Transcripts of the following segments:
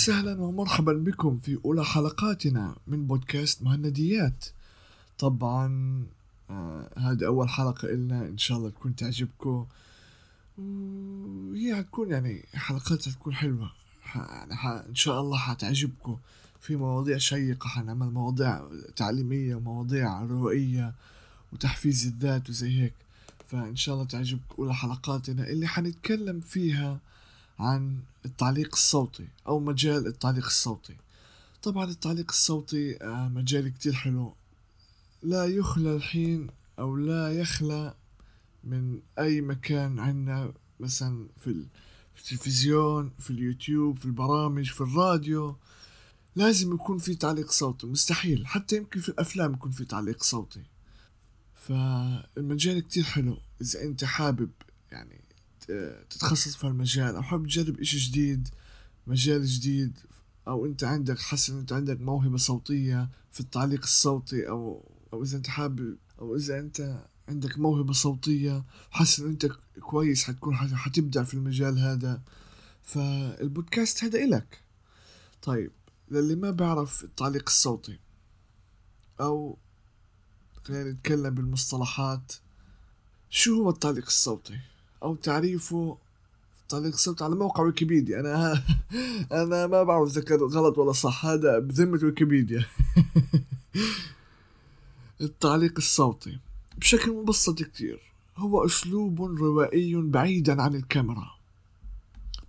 وسهلا ومرحبا بكم في أولى حلقاتنا من بودكاست مهنديات. طبعا آه هذه أول حلقة إلنا إن شاء الله تكون تعجبكم. وهي حتكون يعني حلقاتها تكون حلوة. يعني ح- إن شاء الله حتعجبكم. في مواضيع شيقة حنعمل مواضيع تعليمية ومواضيع روائية وتحفيز الذات وزي هيك. فإن شاء الله تعجبكم أولى حلقاتنا اللي حنتكلم فيها عن التعليق الصوتي أو مجال التعليق الصوتي. طبعا التعليق الصوتي آه، مجال كتير حلو. لا يخلى الحين أو لا يخلى من أي مكان عنا مثلا في التلفزيون في اليوتيوب في البرامج في الراديو لازم يكون في تعليق صوتي. مستحيل حتى يمكن في الأفلام يكون في تعليق صوتي. فالمجال كتير حلو إذا أنت حابب يعني تتخصص في المجال أو حابب تجرب إشي جديد مجال جديد أو أنت عندك حاسس إن أنت عندك موهبة صوتية في التعليق الصوتي أو أو إذا أنت حابب أو إذا أنت عندك موهبة صوتية حاسس إن أنت كويس حتكون حت- حتبدع في المجال هذا. فالبودكاست هذا إلك. طيب للي ما بعرف التعليق الصوتي أو خلينا نتكلم بالمصطلحات شو هو التعليق الصوتي؟ أو تعريفه. التعليق الصوتي على موقع ويكيبيديا. أنا أنا ما بعرف إذا كان غلط ولا صح. هذا بذمة ويكيبيديا. التعليق الصوتي. بشكل مبسط كتير. هو أسلوب روائي بعيدا عن الكاميرا.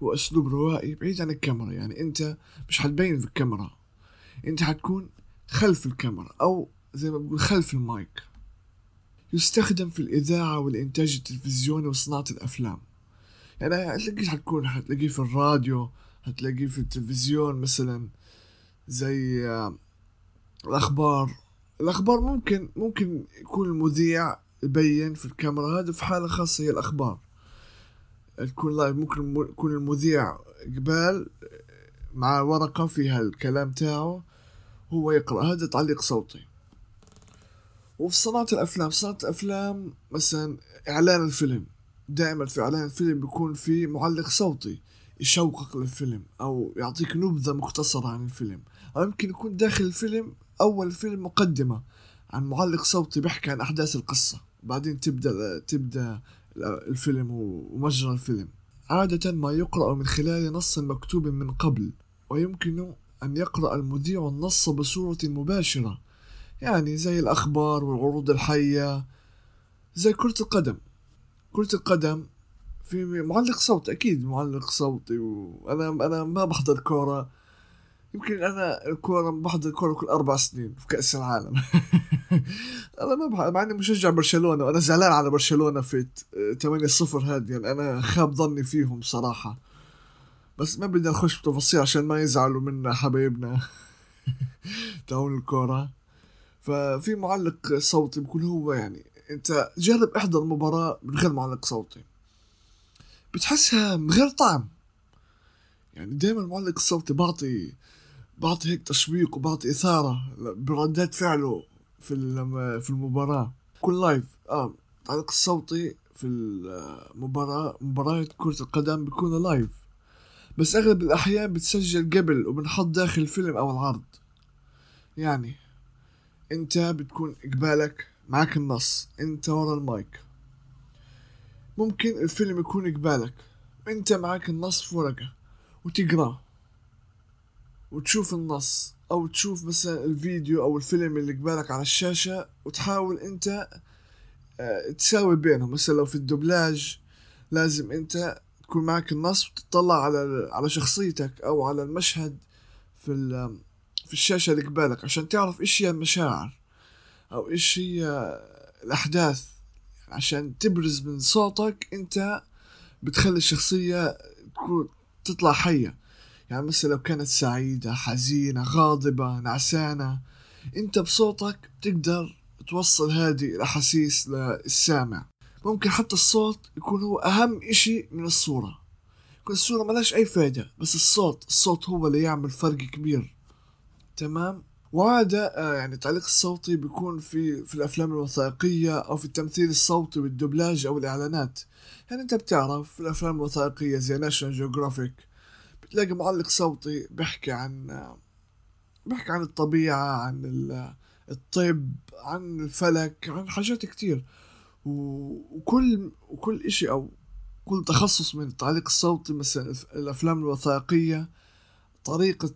هو أسلوب روائي بعيد عن الكاميرا. يعني أنت مش حتبين في الكاميرا. أنت حتكون خلف الكاميرا أو زي ما بقول خلف المايك. يستخدم في الإذاعة والإنتاج التلفزيوني وصناعة الأفلام. يعني هتلاقيه حتكون هتلاقيه في الراديو هتلاقيه في التلفزيون مثلا زي آه، الأخبار. الأخبار ممكن ممكن يكون المذيع يبين في الكاميرا. هذا في حالة خاصة هي الأخبار. تكون لايف ممكن يكون المذيع قبال مع ورقة فيها الكلام تاعه هو يقرأ. هذا تعليق صوتي. وفي صناعة الأفلام صناعة الأفلام مثلا إعلان الفيلم. دائما في إعلان الفيلم بيكون في معلق صوتي يشوقك للفيلم أو يعطيك نبذة مختصرة عن الفيلم. أو يمكن يكون داخل الفيلم أول الفيلم مقدمة عن معلق صوتي بيحكي عن أحداث القصة. بعدين تبدأ تبدأ الفيلم ومجرى الفيلم. عادة ما يقرأ من خلال نص مكتوب من قبل ويمكن أن يقرأ المذيع النص بصورة مباشرة. يعني زي الأخبار والعروض الحية زي كرة القدم. كرة القدم في معلق صوتي أكيد معلق صوتي وأنا أنا ما بحضر كورة. يمكن أنا الكورة بحضر كورة كل أربع سنين في كأس العالم. أنا ما بحضر مع إني مشجع برشلونة وأنا زعلان على برشلونة في 8 0 هذه يعني أنا خاب ظني فيهم صراحة. بس ما بدنا نخش بتفاصيل عشان ما يزعلوا منا حبايبنا. تاعون الكورة. ففي معلق صوتي بكون هو يعني. انت جرب احضر مباراة من غير معلق صوتي. بتحسها من غير طعم. يعني دايما المعلق الصوتي بعطي بعطي هيك تشويق وبعطي إثارة بردات فعله في في المباراة. كل live آه التعليق الصوتي في المباراة مباراة كرة القدم بيكون live بس أغلب الأحيان بتسجل قبل وبنحط داخل الفيلم أو العرض. يعني انت بتكون قبالك معك النص انت ورا المايك. ممكن الفيلم يكون قبالك انت معك النص في ورقة وتقراه وتشوف النص أو تشوف مثلا الفيديو أو الفيلم اللي قبالك على الشاشة وتحاول انت آه، تساوي بينهم. مثلا لو في الدبلاج لازم انت تكون معك النص وتطلع على على شخصيتك أو على المشهد في في الشاشة اللي قبالك عشان تعرف إيش هي المشاعر أو إيش هي الأحداث. عشان تبرز من صوتك أنت بتخلي الشخصية تكون تطلع حية. يعني مثلا لو كانت سعيدة حزينة غاضبة نعسانة أنت بصوتك بتقدر توصل هذه الأحاسيس للسامع. ممكن حتى الصوت يكون هو أهم إشي من الصورة. يكون الصورة ملاش أي فايدة بس الصوت الصوت هو اللي يعمل فرق كبير. تمام. وعادة آه، يعني التعليق الصوتي بيكون في في الأفلام الوثائقية أو في التمثيل الصوتي والدبلاج أو الإعلانات. يعني أنت بتعرف في الأفلام الوثائقية زي National Geographic بتلاقي معلق صوتي بيحكي عن بيحكي عن الطبيعة عن الطب عن الفلك عن حاجات كتير. وكل وكل إشي أو كل تخصص من التعليق الصوتي مثلا الأفلام الوثائقية طريقة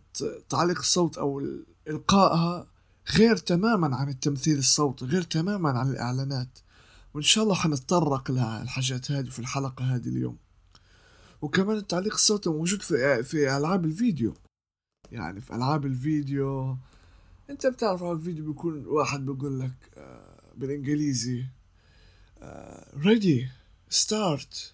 تعليق الصوت أو إلقائها غير تماما عن التمثيل الصوتي غير تماما عن الإعلانات. وإن شاء الله حنتطرق للحاجات هذه في الحلقة هذه اليوم. وكمان التعليق الصوتي موجود في في ألعاب الفيديو. يعني في ألعاب الفيديو أنت بتعرف على الفيديو بيكون واحد بيقول لك آه، بالإنجليزي ready start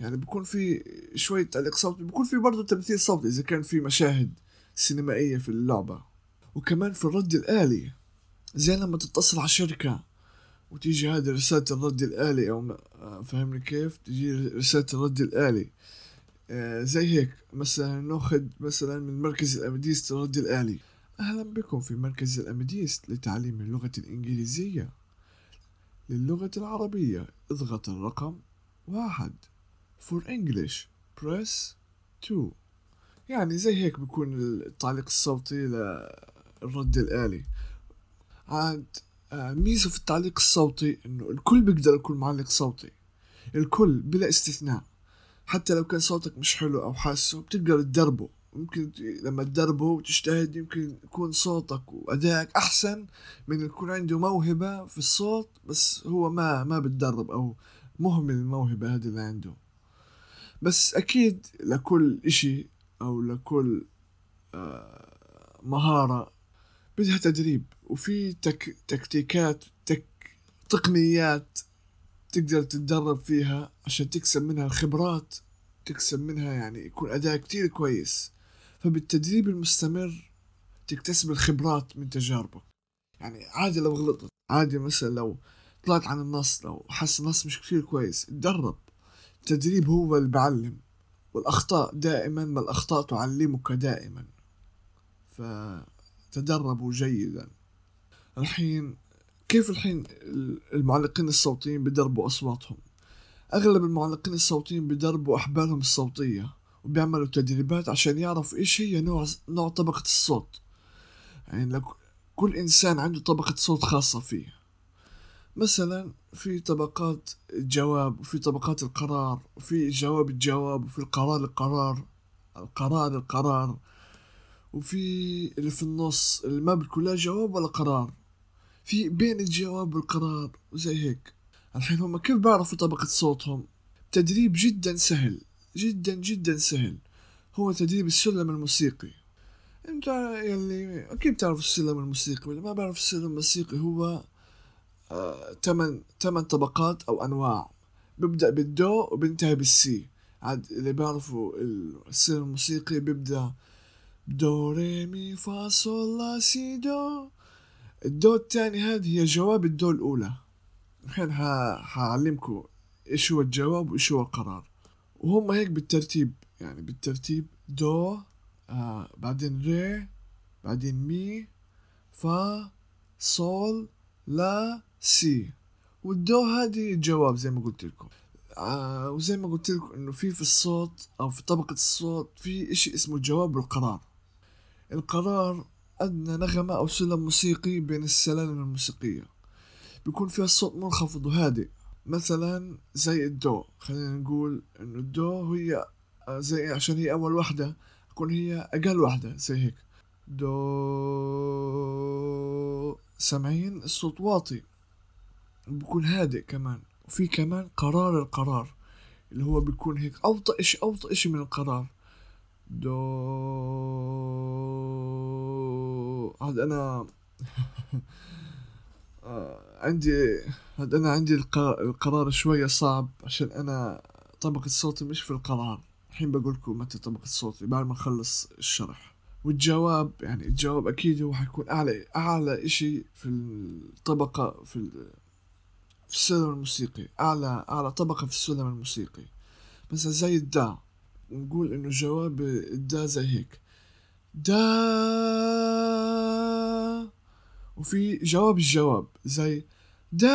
يعني بيكون في شوية تعليق صوتي بيكون في برضه تمثيل صوتي إذا كان في مشاهد سينمائية في اللعبة. وكمان في الرد الآلي. زي لما تتصل على شركة وتيجي هذه رسالة الرد الآلي أو آه، فهمني كيف؟ تجي رسالة الرد الآلي. آه، زي هيك مثلا نأخذ مثلا من مركز الأمديست الرد الآلي. أهلا بكم في مركز الأمديست لتعليم اللغة الإنجليزية. للغة العربية اضغط الرقم واحد. For English press 2 يعني زي هيك بيكون التعليق الصوتي للرد الآلي. عاد آه، ميزة في التعليق الصوتي إنه الكل بيقدر يكون معلق صوتي. الكل بلا استثناء. حتى لو كان صوتك مش حلو أو حاسه بتقدر تدربه. ممكن لما تدربه وتجتهد يمكن يكون صوتك وأدائك أحسن من يكون عنده موهبة في الصوت بس هو ما ما بتدرب أو مهمل الموهبة هذه اللي عنده. بس أكيد لكل إشي أو لكل آه، مهارة بدها تدريب وفي تك تكتيكات تك تقنيات تقدر تتدرب فيها عشان تكسب منها الخبرات تكسب منها يعني يكون أداء كتير كويس. فبالتدريب المستمر تكتسب الخبرات من تجاربك. يعني عادي لو غلطت عادي مثلا لو طلعت عن النص لو حس النص مش كتير كويس تدرب. التدريب هو اللي بعلم والأخطاء دائما ما الأخطاء تعلمك دائما. فتدربوا جيدا. الحين كيف الحين المعلقين الصوتيين بدربوا أصواتهم؟ أغلب المعلقين الصوتيين بدربوا أحبالهم الصوتية وبيعملوا تدريبات عشان يعرفوا إيش هي نوع نوع طبقة الصوت. يعني لك كل إنسان عنده طبقة صوت خاصة فيه. مثلا في طبقات الجواب وفي طبقات القرار وفي جواب الجواب وفي القرار القرار القرار القرار وفي اللي في النص اللي ما لا جواب ولا قرار. في بين الجواب والقرار وزي هيك. الحين هم كيف بيعرفوا طبقة صوتهم؟ تدريب جدا سهل جدا جدا سهل. هو تدريب السلم الموسيقي. انت يلي أكيد بتعرف السلم الموسيقي واللي ما بعرف السلم الموسيقي؟ هو آه تمن تمن طبقات أو أنواع. بيبدأ بالدو وبينتهي بالسي. عاد اللي بيعرفوا السلم الموسيقي بيبدأ دو ري مي فا صول لا سي دو. الدو التاني هذه هي جواب الدو الأولى. الحين حعلمكم إيش هو الجواب وإيش هو القرار. وهم هيك بالترتيب يعني بالترتيب دو آه بعدين ري بعدين مي فا صول لا سي والدو هذه الجواب زي ما قلت لكم آه وزي ما قلت لكم انه في في الصوت أو في طبقة الصوت في اشي اسمه الجواب والقرار القرار أدنى نغمة أو سلم موسيقي بين السلالم الموسيقية بيكون فيها الصوت منخفض وهادئ مثلا زي الدو خلينا نقول انه الدو هي زي عشان هي اول وحدة تكون هي أقل وحدة زي هيك دو سامعين الصوت واطي بيكون هادئ كمان. وفي كمان قرار القرار اللي هو بيكون هيك أوطى إشي أوطى إشي من القرار. دو هذا أنا آه، عندي هاد أنا عندي القرار شوية صعب عشان أنا طبقة صوتي مش في القرار. الحين بقولكم متى طبقة صوتي بعد ما أخلص الشرح. والجواب يعني الجواب أكيد هو حيكون أعلى أعلى إشي في الطبقة في في السلم الموسيقي أعلى أعلى طبقة في السلم الموسيقي. مثلا زي الدا نقول إنه جواب الدا زي هيك. دا وفي جواب الجواب زي دا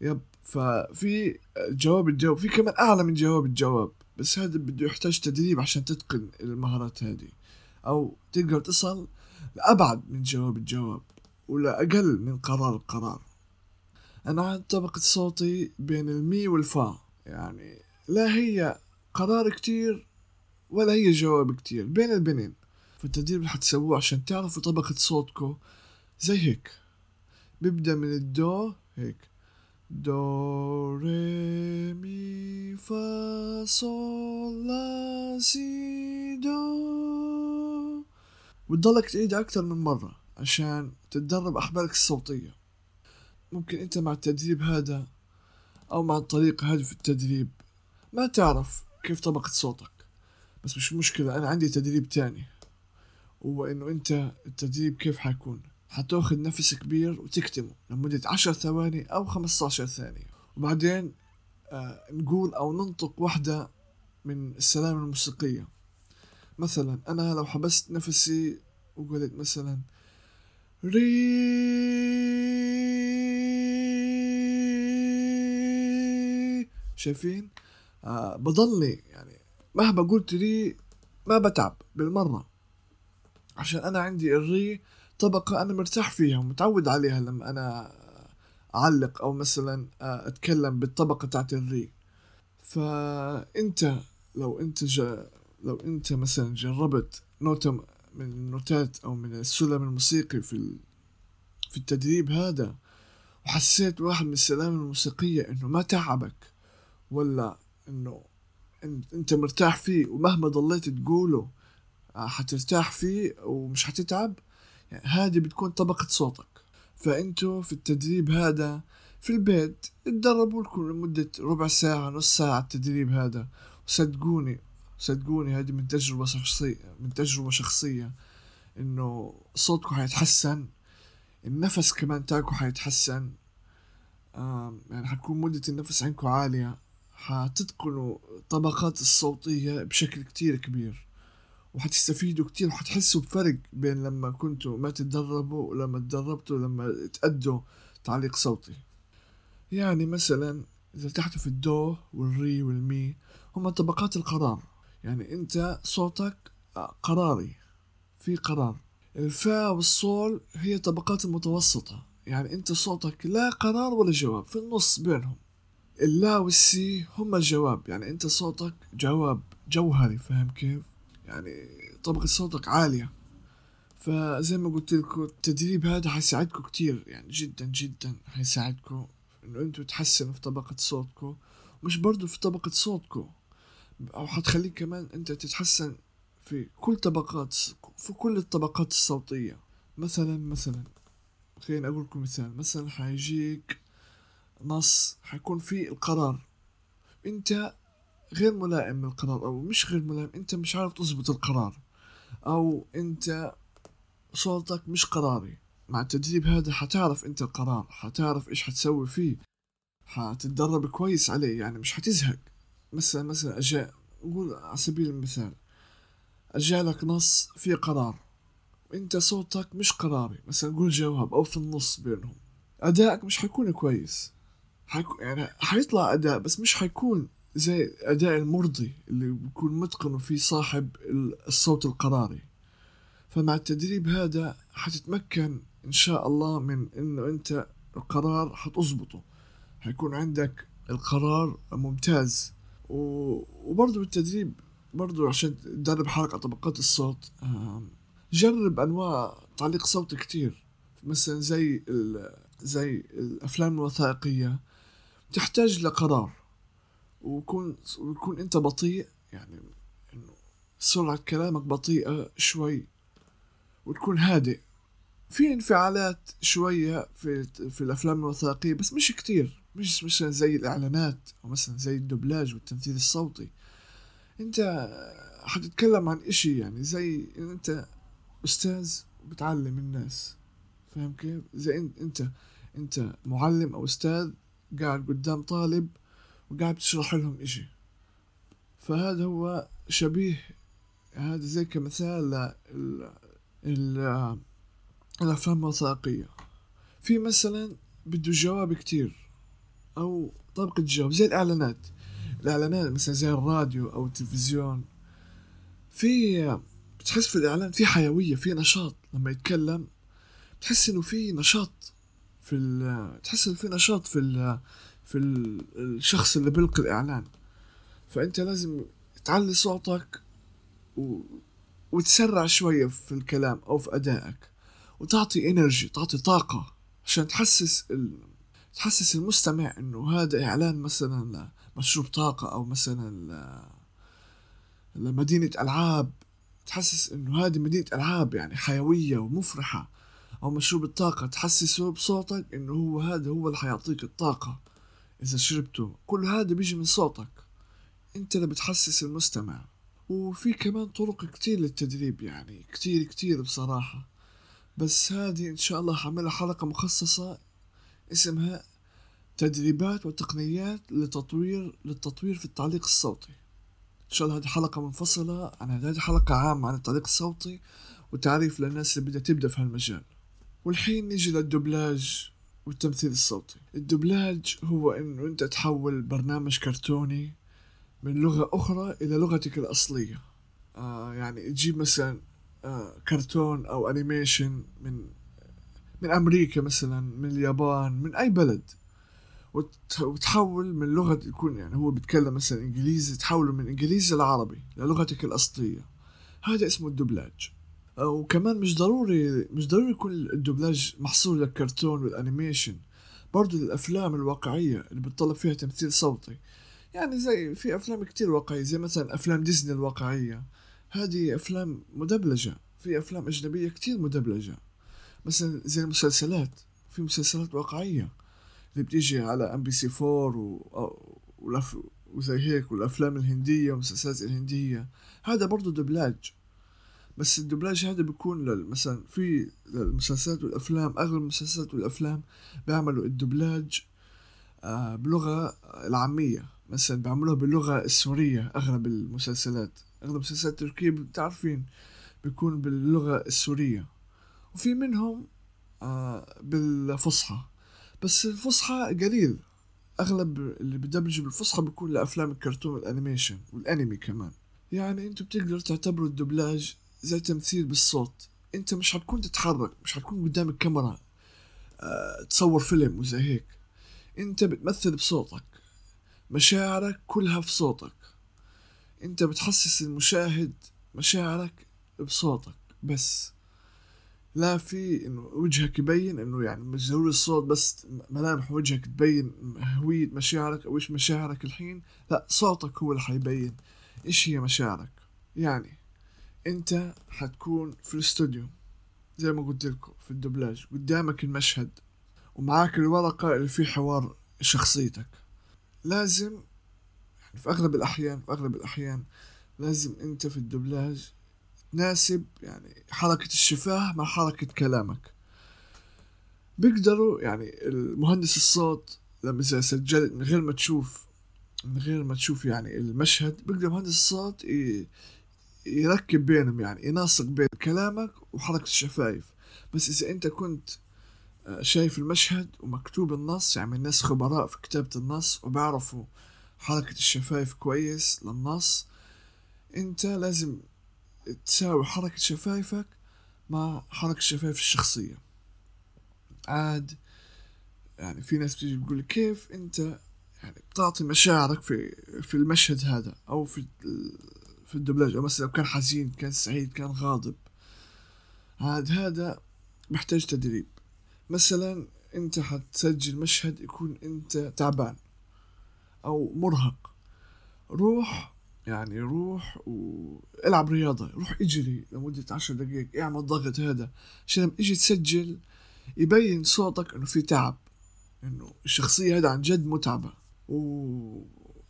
يب ففي جواب الجواب في كمان أعلى من جواب الجواب بس هذا بده يحتاج تدريب عشان تتقن المهارات هذه أو تقدر تصل لأبعد من جواب الجواب. ولا أقل من قرار القرار. أنا عن طبقة صوتي بين المي والفا يعني لا هي قرار كتير ولا هي جواب كتير بين البينين. فالتدريب اللي حتسووه عشان تعرفوا طبقة صوتكو زي هيك. بيبدأ من الدو هيك. دو ري مي فا صول لا سي دو. وتضلك تعيدها أكتر من مرة. عشان تتدرب أحبالك الصوتية. ممكن أنت مع التدريب هذا أو مع الطريقة هذه في التدريب. ما تعرف كيف طبقة صوتك. بس مش مشكلة أنا عندي تدريب تاني. هو إنه أنت التدريب كيف حيكون؟ حتأخذ نفس كبير وتكتمه لمدة عشر ثواني أو خمسة عشر ثانية. وبعدين آه نقول أو ننطق واحدة من السلام الموسيقية. مثلا أنا لو حبست نفسي وقلت مثلا شايفين؟ آه بضلني يعني مهما قلت ري ما بتعب بالمرة. عشان أنا عندي الري طبقة أنا مرتاح فيها ومتعود عليها لما أنا أعلق أو مثلا أتكلم بالطبقة تاعت الري. فأنت لو أنت جا لو أنت مثلا جربت نوتة من النوتات أو من السلم الموسيقي في في التدريب هذا وحسيت واحد من السلام الموسيقية إنه ما تعبك ولا إنه أنت مرتاح فيه ومهما ضليت تقوله حترتاح فيه ومش حتتعب. يعني هذه بتكون طبقة صوتك. فأنتوا في التدريب هذا في البيت تدربوا لكم لمدة ربع ساعة نص ساعة التدريب هذا وصدقوني صدقوني هذه من تجربة شخصية من تجربة شخصية إنه صوتكم حيتحسن النفس كمان تاعكم حيتحسن. يعني حتكون مدة النفس عندكم عالية. حتتقنوا الطبقات الصوتية بشكل كتير كبير وحتستفيدوا كتير وحتحسوا بفرق بين لما كنتوا ما تتدربوا ولما تدربتوا لما تأدوا تعليق صوتي. يعني مثلا إذا ارتحت في الدو والري والمي هما طبقات القرار. يعني أنت صوتك قراري في قرار. الفا والصول هي طبقات المتوسطة يعني أنت صوتك لا قرار ولا جواب في النص بينهم. اللا والسي هما الجواب يعني أنت صوتك جواب جهوري فاهم كيف؟ يعني طبقة صوتك عالية. فزي ما قلت لكم التدريب هذا حيساعدكم كتير يعني جدا جدا حيساعدكم إنه أنتوا تحسنوا في طبقة صوتكم مش برضو في طبقة صوتكم. أو حتخليك كمان أنت تتحسن في كل طبقات في كل الطبقات الصوتية. مثلا مثلا خليني أقول لكم مثال. مثلا حيجيك نص حيكون فيه القرار. أنت غير ملائم للقرار أو مش غير ملائم أنت مش عارف تظبط القرار. أو أنت صوتك مش قراري. مع التدريب هذا حتعرف أنت القرار حتعرف إيش حتسوي فيه. حتتدرب كويس عليه يعني مش حتزهق. مثلا مثلا أجا نقول على سبيل المثال اجالك نص فيه قرار. وانت صوتك مش قراري. مثلا نقول جواب أو في النص بينهم. أدائك مش حيكون كويس. حيكون يعني حيطلع أداء بس مش حيكون زي الأداء المرضي اللي بيكون متقن فيه صاحب الصوت القراري. فمع التدريب هذا حتتمكن إن شاء الله من إنه أنت القرار حتظبطه. حيكون عندك القرار ممتاز. وبرضه بالتدريب برضه عشان تدرب حالك على طبقات الصوت جرب أنواع تعليق صوتي كتير. مثلا زي زي الأفلام الوثائقية. تحتاج لقرار. ويكون ويكون أنت بطيء يعني إنه سرعة كلامك بطيئة شوي. وتكون هادئ. في انفعالات شوية في في الأفلام الوثائقية بس مش كتير. مش مثلا زي الإعلانات أو مثلا زي الدبلاج والتمثيل الصوتي. أنت حتتكلم عن إشي يعني زي إن أنت أستاذ بتعلم الناس. فاهم كيف؟ زي أنت أنت معلم أو أستاذ قاعد قدام طالب وقاعد تشرح لهم إشي. فهذا هو شبيه هذا زي كمثال ل الأفلام الوثائقية. في مثلا بده جواب كتير. أو طبقة جواب زي الإعلانات. الإعلانات مثلا زي الراديو أو التلفزيون. في بتحس في الإعلان في حيوية في نشاط. لما يتكلم بتحس إنه في نشاط في ال تحس إنه في نشاط في ال في ال الشخص اللي بيلقي الإعلان. فأنت لازم تعلي صوتك و... وتسرع شوية في الكلام أو في أدائك. وتعطي إنرجي تعطي طاقة عشان تحسس ال... تحسس المستمع إنه هذا إعلان مثلا مشروب طاقة أو مثلا لمدينة ألعاب. تحسس إنه هذه مدينة ألعاب يعني حيوية ومفرحة أو مشروب الطاقة. تحسسه بصوتك إنه هو هذا هو اللي حيعطيك الطاقة. إذا شربته كل هذا بيجي من صوتك. أنت اللي بتحسس المستمع. وفي كمان طرق كتير للتدريب يعني كتير كتير بصراحة. بس هذه إن شاء الله حعملها حلقة مخصصة اسمها تدريبات وتقنيات لتطوير للتطوير في التعليق الصوتي. إن شاء الله هذه حلقة منفصلة عن هذه حلقة عامة عن التعليق الصوتي وتعريف للناس اللي بدها تبدأ في هالمجال. والحين نيجي للدبلاج والتمثيل الصوتي. الدبلاج هو انه انت تحول برنامج كرتوني من لغة أخرى إلى لغتك الأصلية. آه يعني تجيب مثلا آه كرتون أو animation من من أمريكا مثلا من اليابان من أي بلد. وتحول من لغة يكون يعني هو بيتكلم مثلا إنجليزي تحوله من إنجليزي لعربي للغتك الأصلية. هذا اسمه الدبلاج آه، وكمان مش ضروري مش ضروري يكون الدبلاج محصور للكرتون وال animation. برضو للأفلام الواقعية اللي بتطلب فيها تمثيل صوتي. يعني زي في أفلام كتير واقعية زي مثلا أفلام ديزني الواقعية. هذه أفلام مدبلجة. في أفلام أجنبية كتير مدبلجة. مثلا زي المسلسلات في مسلسلات واقعية. اللي بتيجي على MBC Four و... ولف... وزي هيك والأفلام الهندية والمسلسلات الهندية. هذا برضو دبلاج. بس الدبلاج هذا بيكون مثلا في المسلسلات والأفلام أغلب المسلسلات والأفلام بيعملوا الدبلاج آه، بلغة العامية. مثلا بيعملوها باللغة السورية أغلب المسلسلات. أغلب المسلسلات التركية بتعرفين بيكون باللغة السورية. وفي منهم آه بالفصحى. بس الفصحى قليل. أغلب اللي بدبلجوا بالفصحى بيكون لأفلام الكرتون وال animation والأنمي كمان. يعني أنتوا بتقدروا تعتبروا الدبلاج زي تمثيل بالصوت. أنت مش حتكون تتحرك مش حتكون قدام الكاميرا آه تصور فيلم وزي هيك. أنت بتمثل بصوتك. مشاعرك كلها في صوتك. أنت بتحسس المشاهد مشاعرك بصوتك بس. لا في إنه وجهك يبين إنه يعني مش ضروري الصوت بس ملامح وجهك تبين هوية مشاعرك أو إيش مشاعرك الحين. لا صوتك هو اللي حيبين إيش هي مشاعرك. يعني أنت حتكون في الاستوديو زي ما قلت لكم في الدبلاج قدامك المشهد ومعاك الورقة اللي في حوار شخصيتك. لازم يعني في أغلب الأحيان في أغلب الأحيان لازم أنت في الدبلاج تناسب يعني حركة الشفاه مع حركة كلامك. بيقدروا يعني المهندس الصوت لما إذا سجلت من غير ما تشوف من غير ما تشوف يعني المشهد بيقدر مهندس الصوت يركب بينهم يعني يناسق بين كلامك وحركة الشفايف. بس إذا أنت كنت شايف المشهد ومكتوب النص يعني الناس خبراء في كتابة النص وبيعرفوا حركة الشفايف كويس للنص أنت لازم تساوي حركة شفايفك مع حركة شفايف الشخصية. عاد يعني في ناس بتيجي تقول كيف أنت يعني بتعطي مشاعرك في في المشهد هذا أو في في الدبلاج أو مثلا كان حزين كان سعيد كان غاضب. عاد هذا محتاج تدريب. مثلا أنت حتسجل مشهد يكون أنت تعبان أو مرهق. روح يعني روح والعب رياضة روح اجري لمدة عشر دقائق اعمل الضغط هذا. عشان لما أجي تسجل يبين صوتك إنه في تعب إنه الشخصية هذا عن جد متعبة. و...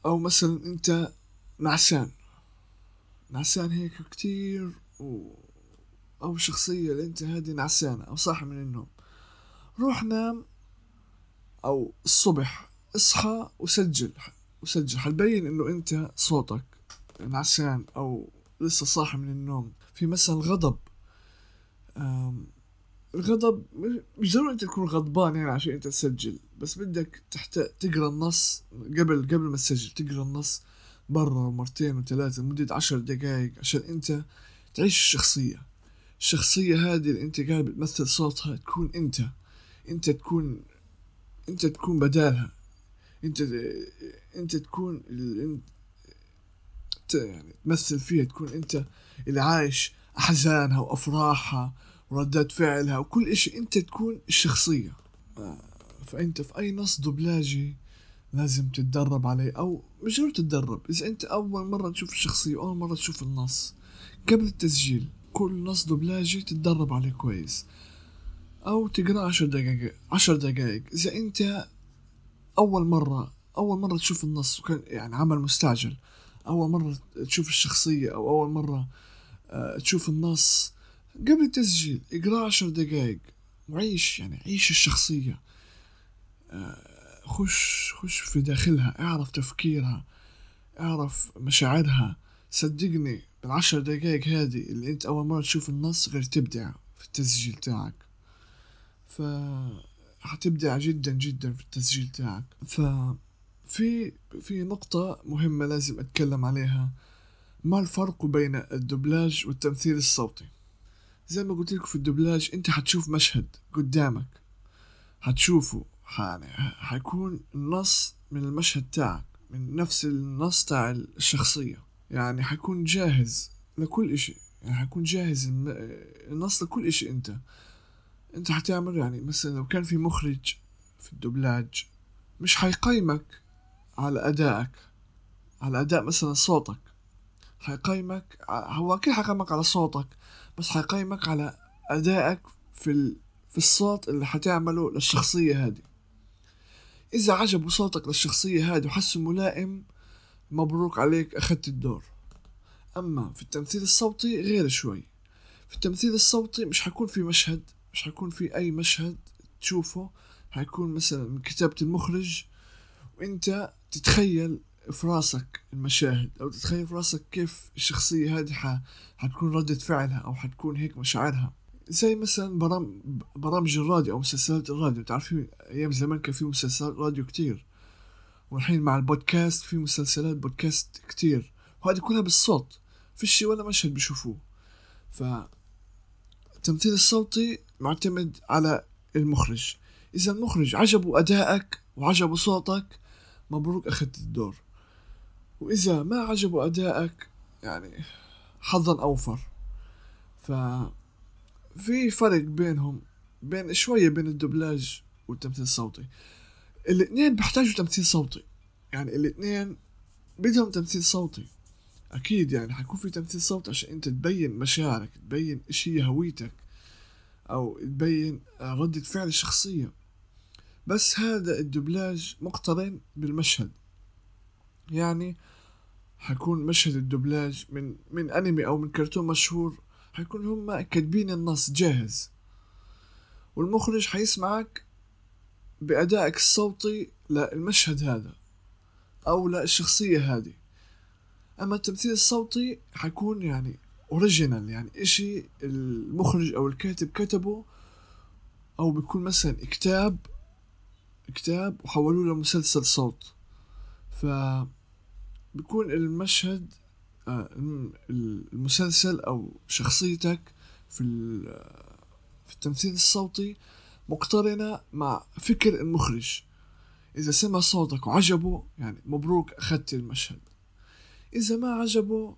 أو مثلا أنت نعسان نعسان هيك كتير و... أو الشخصية اللي أنت هذه نعسانة أو صاحي من النوم. روح نام أو الصبح اصحى وسجل وسجل. حتبين إنه أنت صوتك. نعسان أو لسه صاحي من النوم. في مثلا غضب. الغضب مش ضروري أنت تكون غضبان يعني عشان أنت تسجل بس بدك تحت تقرأ النص قبل قبل ما تسجل تقرأ النص مرة ومرتين وثلاثة لمدة عشر دقايق عشان أنت تعيش الشخصية. الشخصية هذه اللي أنت قاعد بتمثل صوتها تكون أنت. أنت تكون أنت تكون بدالها. أنت أنت تكون يعني تمثل فيها تكون أنت اللي عايش أحزانها وأفراحها وردات فعلها وكل إشي أنت تكون الشخصية. فأنت في أي نص دبلاجي لازم تتدرب عليه أو مش ضروري تتدرب إذا أنت أول مرة تشوف الشخصية أول مرة تشوف النص قبل التسجيل كل نص دبلاجي تتدرب عليه كويس. أو تقرأ عشر دقائق عشر دقائق إذا أنت أول مرة أول مرة تشوف النص وكان يعني عمل مستعجل أول مرة تشوف الشخصية أو أول مرة آه، تشوف النص قبل التسجيل اقرأ عشر دقائق وعيش يعني عيش الشخصية. آه، خش خش في داخلها اعرف تفكيرها اعرف مشاعرها. صدقني بالعشر دقائق هذه اللي أنت أول مرة تشوف النص غير تبدع في التسجيل تاعك. ف حتبدع جدا جدا في التسجيل تاعك. ف في في نقطة مهمة لازم أتكلم عليها. ما الفرق بين الدبلاج والتمثيل الصوتي؟ زي ما قلت لك في الدبلاج أنت حتشوف مشهد قدامك. حتشوفه يعني حيكون النص من المشهد تاعك من نفس النص تاع الشخصية. يعني حيكون جاهز لكل إشي. يعني حيكون جاهز النص لكل إشي أنت. أنت حتعمل يعني مثلا لو كان في مخرج في الدبلاج مش حيقيمك. على أدائك على أداء مثلا صوتك. حيقيمك هو أكيد حيقيمك على صوتك بس حيقيمك على أدائك في ال... في الصوت اللي حتعمله للشخصية هذه. إذا عجبوا صوتك للشخصية هذه وحسه ملائم مبروك عليك أخذت الدور. أما في التمثيل الصوتي غير شوي. في التمثيل الصوتي مش حيكون في مشهد مش حيكون في أي مشهد تشوفه. حيكون مثلا من كتابة المخرج وإنت تتخيل في راسك المشاهد أو تتخيل في راسك كيف الشخصية هذه حتكون ردة فعلها أو حتكون هيك مشاعرها. زي مثلا برام... برامج الراديو أو مسلسلات الراديو. تعرفين أيام زمان كان في مسلسلات راديو كتير. والحين مع البودكاست في مسلسلات بودكاست كتير. وهذه كلها بالصوت. فيش ولا مشهد بيشوفوه. ف التمثيل الصوتي معتمد على المخرج. إذا المخرج عجبه أدائك وعجبه صوتك مبروك أخذت الدور. وإذا ما عجبه أدائك يعني حظا أوفر. ف في فرق بينهم بين شوية بين الدبلاج والتمثيل الصوتي. الاثنين بيحتاجوا تمثيل صوتي. يعني الاثنين بدهم تمثيل صوتي. أكيد يعني حيكون في تمثيل صوتي عشان أنت تبين مشاعرك تبين إيش هي هويتك أو تبين ردة فعل الشخصية. بس هذا الدبلاج مقترن بالمشهد. يعني حيكون مشهد الدبلاج من من أنمي أو من كرتون مشهور حيكون هم كاتبين النص جاهز. والمخرج حيسمعك بأدائك الصوتي للمشهد هذا أو للشخصية هذه. أما التمثيل الصوتي حيكون يعني اوريجينال يعني إشي المخرج أو الكاتب كتبه أو بيكون مثلا كتاب كتاب وحولوه لمسلسل صوت. ف بيكون المشهد آه، المسلسل أو شخصيتك في في التمثيل الصوتي مقترنة مع فكر المخرج. إذا سمع صوتك وعجبه يعني مبروك أخذت المشهد. إذا ما عجبه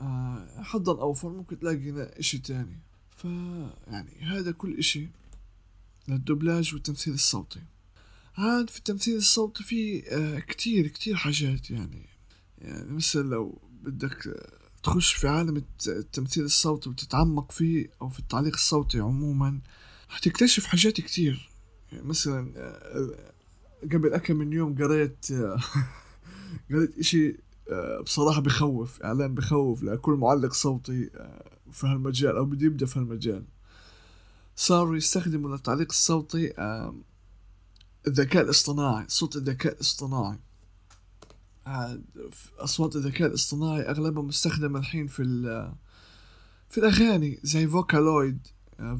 آه حظا أوفر ممكن تلاقي إشي تاني. ف يعني هذا كل إشي للدبلاج والتمثيل الصوتي. عاد في التمثيل الصوتي في آه كتير كتير حاجات يعني. يعني مثلا لو بدك تخش في عالم التمثيل الصوتي وتتعمق فيه أو في التعليق الصوتي عموما حتكتشف حاجات كتير. يعني مثلا آه، قبل أكم من يوم قريت آه، قريت إشي بصراحة بخوف إعلان بخوف لكل معلق صوتي في هالمجال أو بده يبدأ في هالمجال. صاروا يستخدموا للتعليق الصوتي الذكاء الاصطناعي صوت الذكاء الاصطناعي. أصوات الذكاء الاصطناعي أغلبها مستخدمة الحين في في الأغاني زي فوكالويد.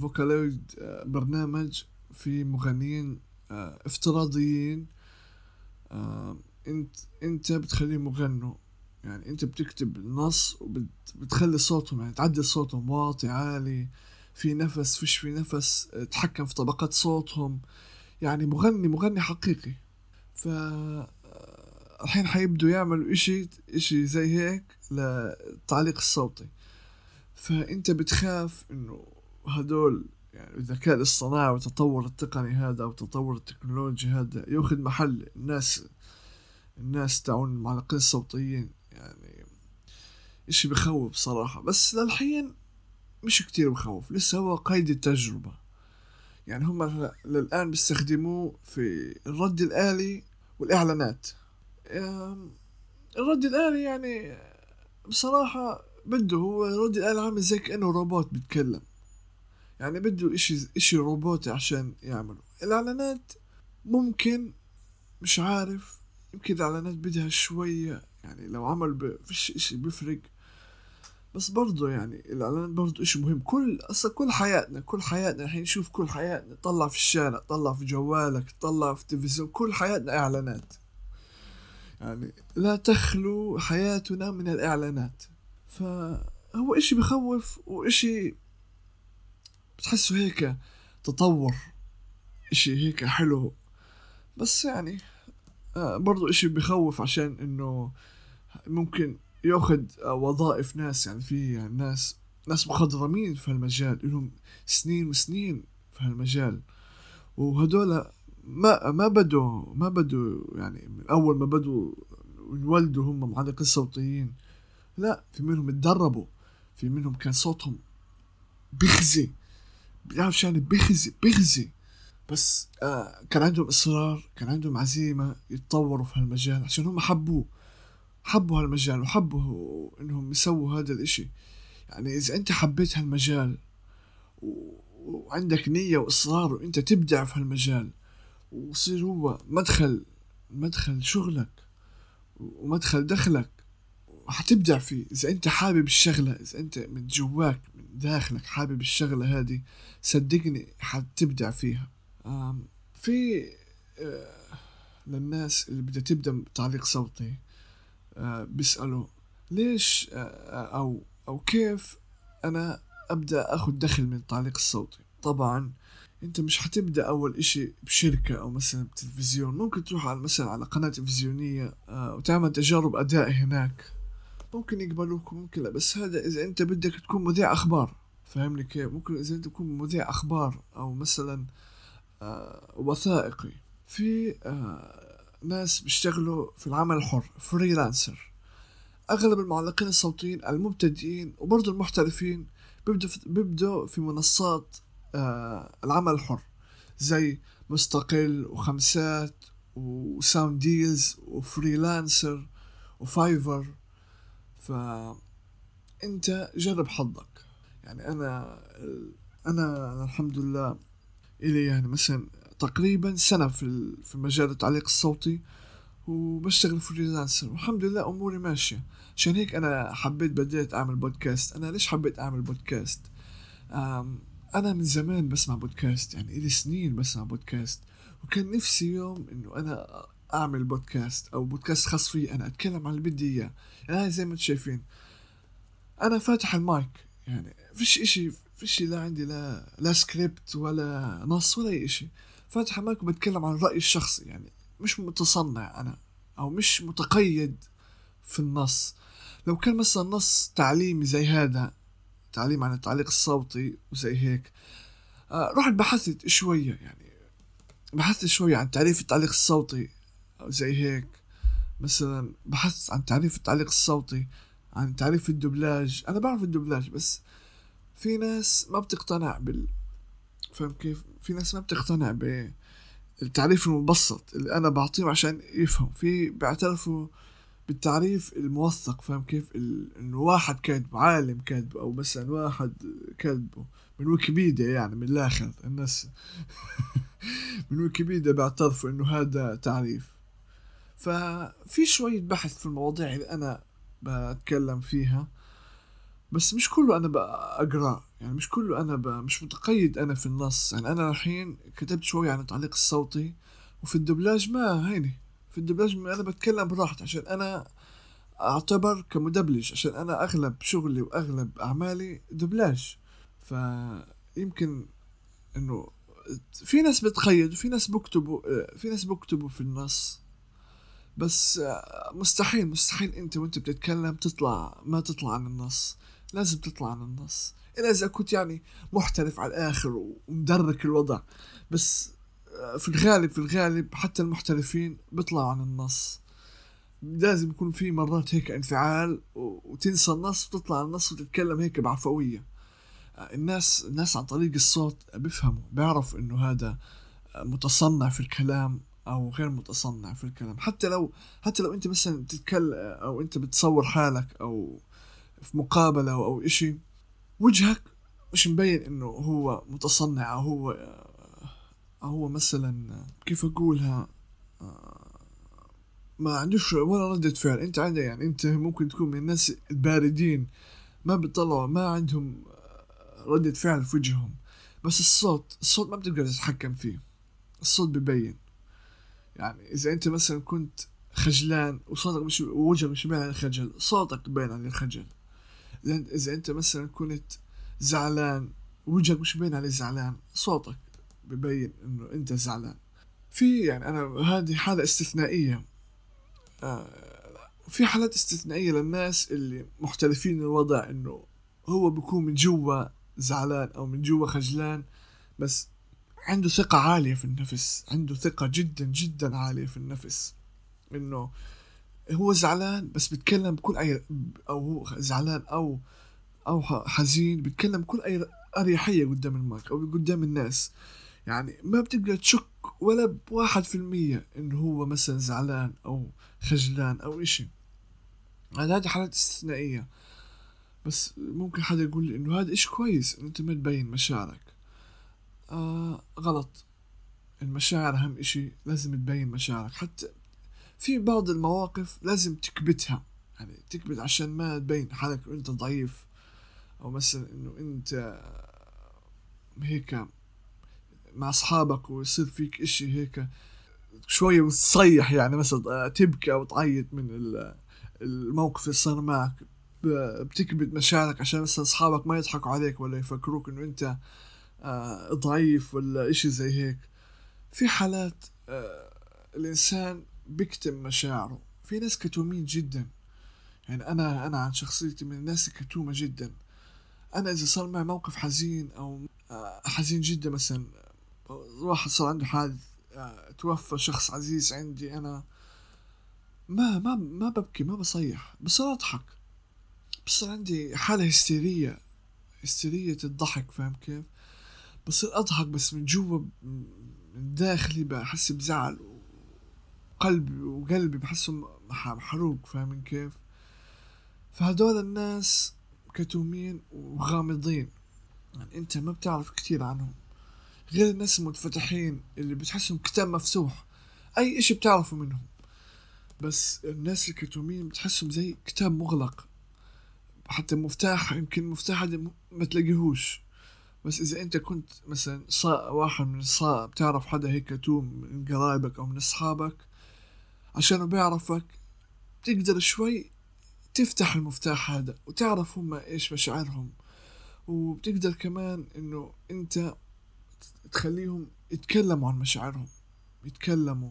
فوكالويد برنامج في مغنيين افتراضيين. إنت إنت بتخليهم يغنوا يعني إنت بتكتب النص وبتخلي صوتهم يعني تعدل صوتهم واطي عالي في نفس فيش في نفس تحكم في طبقات صوتهم. يعني مغني مغني حقيقي. ف الحين حيبدوا يعملوا إشي إشي زي هيك للتعليق الصوتي. فأنت بتخاف إنه هدول يعني الذكاء الاصطناعي والتطور التقني هذا أو التطور التكنولوجي هذا يأخذ محل الناس الناس تاعون المعلقين الصوتيين. يعني إشي بخوف صراحة. بس للحين مش كتير بخوف لسه هو قيد التجربة. يعني هم للآن بيستخدموه في الرد الآلي والإعلانات. الرد الآلي يعني بصراحة بده هو الرد الآلي عامل زي كأنه روبوت بيتكلم. يعني بده إشي إشي روبوتي عشان يعمله. الإعلانات ممكن مش عارف يمكن الإعلانات بدها شوية يعني لو عمل فيش إشي بيفرق. بس برضه يعني الاعلانات برضه إشي مهم. كل أصلا كل حياتنا كل حياتنا الحين نشوف كل حياتنا. طلع في الشارع طلع في جوالك طلع في التلفزيون كل حياتنا إعلانات. يعني لا تخلو حياتنا من الإعلانات. فهو إشي بخوف وإشي بتحسه هيك تطور. إشي هيك حلو. بس يعني آه، برضو إشي بخوف عشان إنه ممكن ياخذ وظائف ناس يعني في ناس ناس مخضرمين في هالمجال لهم سنين وسنين في هالمجال. وهدول ما ما بدوا ما بدوا يعني من أول ما بدوا ينولدوا هم معلقين صوتيين لا في منهم اتدربوا في منهم كان صوتهم بخزي بيعرف يعني بخزي بخزي بس آه كان عندهم إصرار كان عندهم عزيمة يتطوروا في هالمجال عشان هم حبوه. حبوا هالمجال وحبوا انهم يسووا هذا الاشي. يعني إذا أنت حبيت هالمجال وعندك نية وإصرار وأنت تبدع في هالمجال ويصير هو مدخل مدخل شغلك ومدخل دخلك حتبدع فيه. إذا أنت حابب الشغلة إذا أنت من جواك من داخلك حابب الشغلة هذه صدقني حتبدع فيها. في آه، للناس اللي بدها تبدأ تعليق صوتي. آه، بيسألوا ليش آه، أو أو كيف أنا أبدأ أخذ دخل من التعليق الصوتي؟ طبعا أنت مش حتبدأ أول إشي بشركة أو مثلا بتلفزيون ممكن تروح على مثلا على قناة تلفزيونية آه، وتعمل تجارب أداء هناك. ممكن يقبلوك ممكن لا بس هذا إذا أنت بدك تكون مذيع أخبار. فاهمني كيف؟ ممكن إذا أنت تكون مذيع أخبار أو مثلا وثائقي. في ناس بيشتغلوا في العمل الحر فريلانسر أغلب المعلقين الصوتيين المبتدئين وبرضه المحترفين بيبدوا في, بيبدوا في منصات آه العمل الحر. زي مستقل وخمسات و Sound Deals و Freelancer و Fiverr. فأنت جرب حظك. يعني أنا أنا الحمد لله إلي يعني مثلا تقريبا سنة في في مجال التعليق الصوتي وبشتغل freelancer والحمد لله أموري ماشية. عشان هيك أنا حبيت بديت أعمل بودكاست أنا ليش حبيت أعمل بودكاست أنا من زمان بسمع بودكاست يعني إلي سنين بسمع بودكاست وكان نفسي يوم إنه أنا أعمل بودكاست أو بودكاست خاص فيي أنا أتكلم عن اللي بدي إياه. يعني زي ما أنتم شايفين. أنا فاتح المايك. يعني فيش إشي فيش لا عندي لا لا سكريبت ولا نص ولا أي إشي. فاتح المايك وبتكلم عن رأيي الشخصي يعني مش متصنع أنا أو مش متقيد في النص. لو كان مثلا نص تعليمي زي هذا تعليم عن التعليق الصوتي وزي هيك آه رحت بحثت شوية يعني بحثت شوية عن تعريف التعليق الصوتي أو زي هيك. مثلا بحثت عن تعريف التعليق الصوتي عن تعريف الدبلاج. أنا بعرف الدبلاج بس في ناس ما بتقتنع بال فاهم كيف؟ في ناس ما بتقتنع بالتعريف المبسط اللي أنا بعطيه عشان يفهم. في بيعترفوا بالتعريف الموثق فاهم كيف؟ إنه واحد كاتبه عالم كاتبه أو مثلا واحد كاتبه. من ويكيبيديا يعني من الآخر. الناس من ويكيبيديا بيعترفوا إنه هذا تعريف. ففي شوية بحث في المواضيع اللي أنا بتكلم فيها. بس مش كله أنا بقراه يعني مش كله أنا. مش متقيد أنا في النص. يعني أنا الحين كتبت شوي عن التعليق الصوتي وفي الدبلاج ما هيني. في الدبلاج أنا بتكلم براحتي عشان أنا أعتبر كمدبلج عشان أنا أغلب شغلي وأغلب أعمالي دبلاج. فيمكن إنه في ناس بتقيد وفي ناس بكتبوا في ناس بكتبوا في النص. بس مستحيل مستحيل أنت وأنت بتتكلم تطلع ما تطلع عن النص. لازم تطلع عن النص. الا إذا كنت يعني محترف على الآخر ومدرك الوضع بس في الغالب في الغالب حتى المحترفين بيطلعوا عن النص. لازم يكون في مرات هيك انفعال وتنسى النص وتطلع النص وتتكلم هيك بعفوية. الناس الناس عن طريق الصوت بيفهموا بيعرفوا إنه هذا متصنع في الكلام أو غير متصنع في الكلام. حتى لو حتى لو أنت مثلا بتتكلم أو أنت بتصور حالك أو في مقابلة أو إشي وجهك مش مبين إنه هو متصنع أو هو أو هو مثلا كيف أقولها ما عندوش ولا ردة فعل. أنت عندك يعني أنت ممكن تكون من الناس الباردين ما بيطلعوا ما عندهم ردة فعل في وجههم. بس الصوت الصوت ما بتقدر تتحكم فيه الصوت ببين يعني إذا أنت مثلا كنت خجلان وصوتك مش وجهك مش باين الخجل صوتك باين على الخجل. إذا أنت مثلا كنت زعلان وجهك مش باين عليه زعلان صوتك ببين إنه أنت زعلان. في يعني أنا هذه حالة استثنائية. آه في حالات استثنائية للناس اللي محترفين الوضع إنه هو بيكون من جوا زعلان أو من جوا خجلان بس عنده ثقة عالية في النفس عنده ثقة جدا جدا عالية في النفس إنه هو زعلان بس بيتكلم بكل أي أو هو زعلان أو أو حزين بيتكلم بكل أي أريحية قدام المايك أو قدام الناس. يعني ما بتقدر تشك ولا بواحد في المية إنه هو مثلا زعلان أو خجلان أو إشي. هذه حالات استثنائية. بس ممكن حدا يقول لي إنه هذا إشي كويس إنه أنت ما تبين مشاعرك. آه غلط. المشاعر أهم إشي لازم تبين مشاعرك. حتى في بعض المواقف لازم تكبتها. يعني تكبت عشان ما تبين حالك أنت ضعيف أو مثلا إنه أنت هيك مع أصحابك ويصير فيك إشي هيك شوية وتصيح يعني مثلا تبكي أو تعيط من الموقف اللي صار معك. بتكبت مشاعرك عشان مثلا أصحابك ما يضحكوا عليك ولا يفكروك إنه أنت آه، ضعيف ولا إشي زي هيك. في حالات آه، الإنسان بيكتم مشاعره. في ناس كتومين جدا. يعني أنا أنا عن شخصيتي من الناس الكتومة جدا. أنا إذا صار معي موقف حزين أو آه، حزين جدا مثلا واحد صار عنده حادث توفى شخص عزيز عندي أنا ما ما ما ببكي ما بصيح بصير أضحك. بصير عندي حالة هستيرية هستيرية الضحك فاهم كيف؟ بصير أضحك بس من جوا من داخلي بحس بزعل وقلبي وقلبي بحسه محروق فاهم كيف؟ فهدول الناس كتومين وغامضين. يعني انت ما بتعرف كتير عنهم. غير الناس المنفتحين اللي بتحسهم كتاب مفتوح. أي إشي بتعرفوا منهم. بس الناس الكتومين بتحسهم زي كتاب مغلق. حتى مفتاح يمكن مفتاح ما تلاقيهوش. بس إذا أنت كنت مثلا صا واحد من الصا بتعرف حدا هيك كتوم من قرايبك أو من أصحابك عشانه بيعرفك تقدر شوي تفتح المفتاح هذا وتعرف هم إيش مشاعرهم. وبتقدر كمان إنه أنت تخليهم يتكلموا عن مشاعرهم يتكلموا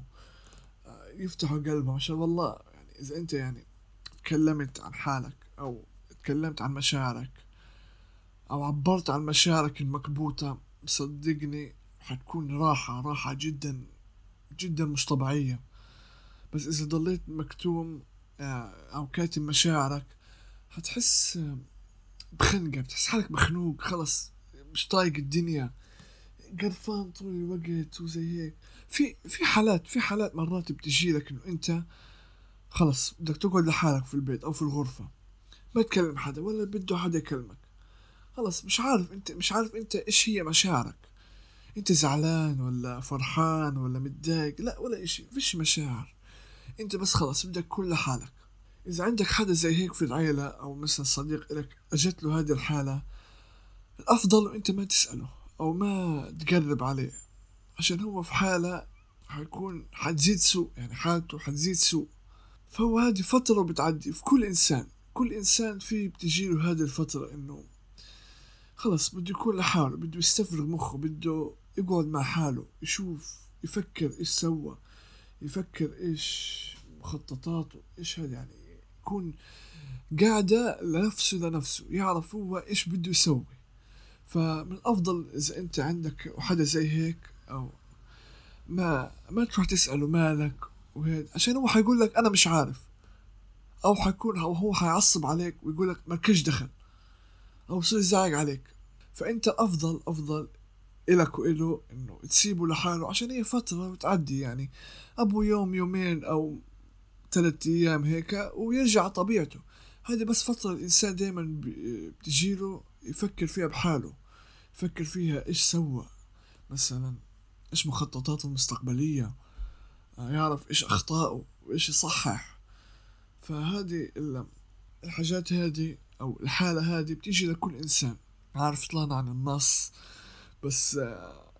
آه، يفتحوا قلبهم. عشان والله يعني إذا أنت يعني تكلمت عن حالك أو تكلمت عن مشاعرك أو عبرت عن مشاعرك المكبوتة صدقني حتكون راحة راحة جدا جدا مش طبيعية. بس إذا ضليت مكتوم آه، أو كاتم مشاعرك حتحس بخنقة بتحس حالك مخنوق خلص مش طايق الدنيا. قرفان طول الوقت وزي هيك. في في حالات في حالات مرات بتجي لك إنه أنت خلص بدك تقعد لحالك في البيت أو في الغرفة. ما تكلم حدا ولا بده حدا يكلمك. خلص مش عارف أنت مش عارف أنت إيش هي مشاعرك. أنت زعلان ولا فرحان ولا متضايق؟ لا ولا إشي فيش مشاعر. انت بس خلص بدك كل لحالك. إذا عندك حدا زي هيك في العيلة أو مثلا صديق لك أجت له هذه الحالة الأفضل أنت ما تسأله أو ما تقرب عليه عشان هو في حالة حيكون حتزيد سوء يعني حالته حتزيد سوء. فهو هذه فترة بتعدي في كل إنسان كل إنسان فيه بتجيله هذه الفترة إنه خلص بده يكون لحاله بده يستفرغ مخه بده يقعد مع حاله يشوف يفكر إيش سوى. يفكر إيش مخططاته إيش هذا يعني يكون قاعدة لنفسه لنفسه يعرف هو إيش بده يسوي. فمن الأفضل إذا أنت عندك حدا زي هيك أو ما ما تروح تسأله مالك وهيك عشان هو حيقول لك أنا مش عارف. أو حيكون أو هو حيعصب عليك ويقول لك مالكش دخل أو يصير يزعق عليك. فأنت أفضل أفضل إلك وإله إنه تسيبه لحاله عشان هي فترة بتعدي يعني. أبو يوم يومين أو ثلاثة أيام هيك ويرجع طبيعته. هذه بس فترة الإنسان دايما بتجيله يفكر فيها بحاله يفكر فيها إيش سوى مثلا إيش مخططاته المستقبلية آه، يعرف إيش أخطائه وإيش يصحح. فهذه الحاجات هذه أو الحالة هذه بتيجي لكل إنسان. عارف طلعنا عن النص. بس آه،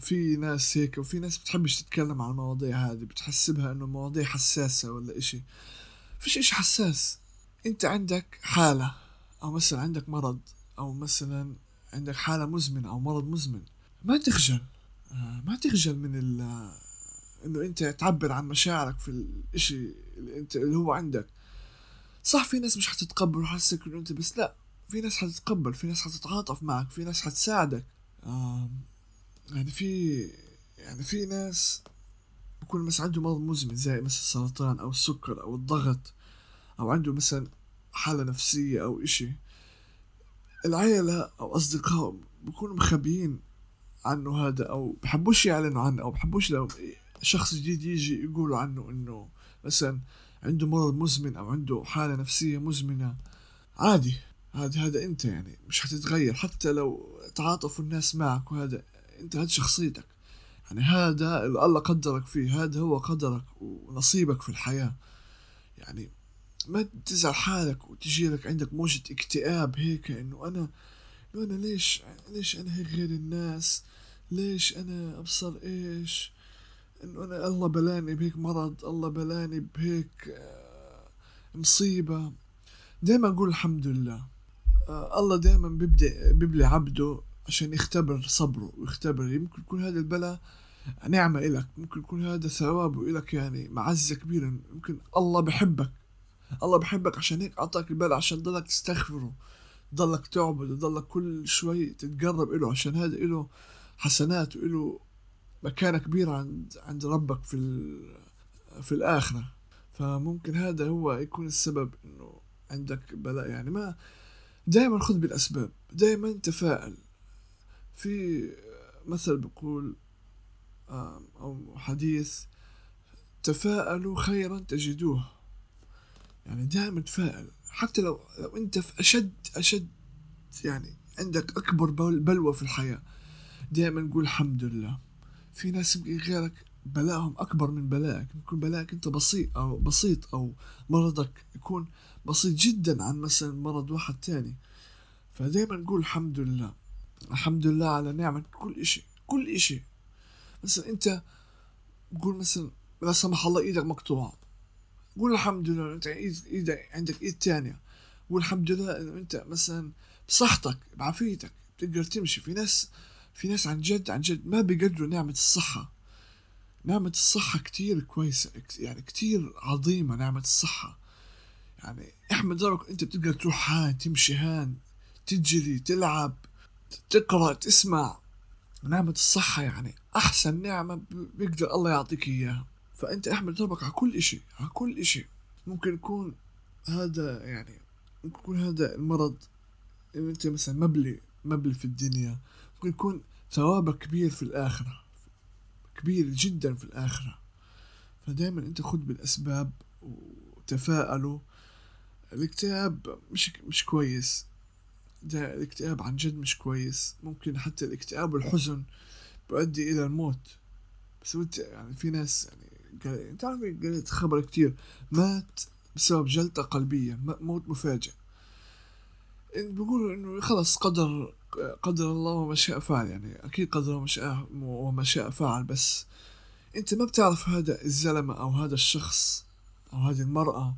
في ناس هيك وفي ناس بتحبش تتكلم عن المواضيع هذه بتحسبها إنه مواضيع حساسة ولا إشي. فيش إشي حساس. أنت عندك حالة أو مثلا عندك مرض أو مثلا عندك حالة مزمنة أو مرض مزمن. ما تخجل آه، ما تخجل من ال إنه أنت تعبر عن مشاعرك في الإشي اللي أنت اللي هو عندك. صح في ناس مش حتتقبل وحسك إنه أنت بس لا في ناس حتتقبل في ناس حتتعاطف معك في ناس حتساعدك. يعني في يعني في ناس بكون مثلا عنده مرض مزمن زي مثلا السرطان أو السكر أو الضغط أو عنده مثلا حالة نفسية أو إشي العيلة أو أصدقائه بكونوا مخبيين عنه هذا أو بحبوش يعلنوا عنه أو بحبوش لو شخص جديد يجي يقولوا عنه إنه مثلا عنده مرض مزمن أو عنده حالة نفسية مزمنة. عادي. هذا هذا أنت يعني مش حتتغير. حتى لو تعاطفوا الناس معك وهذا انت هذه شخصيتك. يعني هذا اللي الله قدرك فيه هذا هو قدرك ونصيبك في الحياة. يعني ما تزعل حالك وتجي لك عندك موجة اكتئاب هيك إنه أنا إنه أنا ليش ليش أنا هيك غير الناس؟ ليش أنا أبصر إيش؟ إنه أنا الله بلاني بهيك مرض الله بلاني بهيك آه، مصيبة. دايما أقول الحمد لله. الله دايما بيبدأ بيبلي عبده عشان يختبر صبره ويختبر. يمكن يكون هذا البلاء نعمة إلك ممكن يكون هذا ثواب إلك يعني معزة كبيرة. يمكن الله بحبك الله بحبك عشان هيك أعطاك البلاء عشان ضلك تستغفره ضلك تعبد ضلك كل شوي تتقرب إله. عشان هذا إله حسنات وإله مكانة كبيرة عند عند ربك في في الآخرة. فممكن هذا هو يكون السبب إنه عندك بلاء. يعني ما دائما خذ بالأسباب دائما تفائل في مثل بقول أو حديث تفاءلوا خيرا تجدوه. يعني دائما تفائل حتى لو لو أنت في أشد أشد يعني عندك أكبر بلوى في الحياة دائما قول الحمد لله. في ناس غيرك بلاءهم أكبر من بلائك يكون بلاءك أنت بسيط أو بسيط أو مرضك يكون بسيط جدا عن مثلا مرض واحد تاني. فدائما قول الحمد لله. الحمد لله على نعمة كل إشي كل إشي. مثلا أنت قول مثلا لا سمح الله إيدك مقطوعة. قول الحمد لله أنت إيد إيدك عندك إيد تانية. قول الحمد لله إنه أنت مثلا بصحتك بعافيتك بتقدر تمشي. في ناس في ناس عن جد عن جد ما بيقدروا نعمة الصحة. نعمة الصحة كتير كويسة يعني كتير عظيمة نعمة الصحة. يعني احمد ربك انت بتقدر تروح هان تمشي هان تجري تلعب تقرأ تسمع. نعمة الصحة يعني أحسن نعمة بيقدر الله يعطيك إياها. فأنت أحمد ربك على كل إشي على كل إشي. ممكن يكون هذا يعني ممكن يكون هذا المرض أنت مثلا مبلي مبلي في الدنيا. ممكن يكون ثوابك كبير في الآخرة كبير جدا في الآخرة. فدائما أنت خذ بالأسباب وتفائلوا الاكتئاب مش مش كويس. ده الاكتئاب عن جد مش كويس. ممكن حتى الاكتئاب والحزن بيؤدي إلى الموت. بس انت يعني في ناس يعني أنت عارف قريت خبر كتير. مات بسبب جلطة قلبية موت مفاجئ. بيقولوا إنه خلص قدر قدر الله وما شاء فعل. يعني أكيد قدر وما شاء وما شاء فعل بس أنت ما بتعرف هذا الزلمة أو هذا الشخص أو هذه المرأة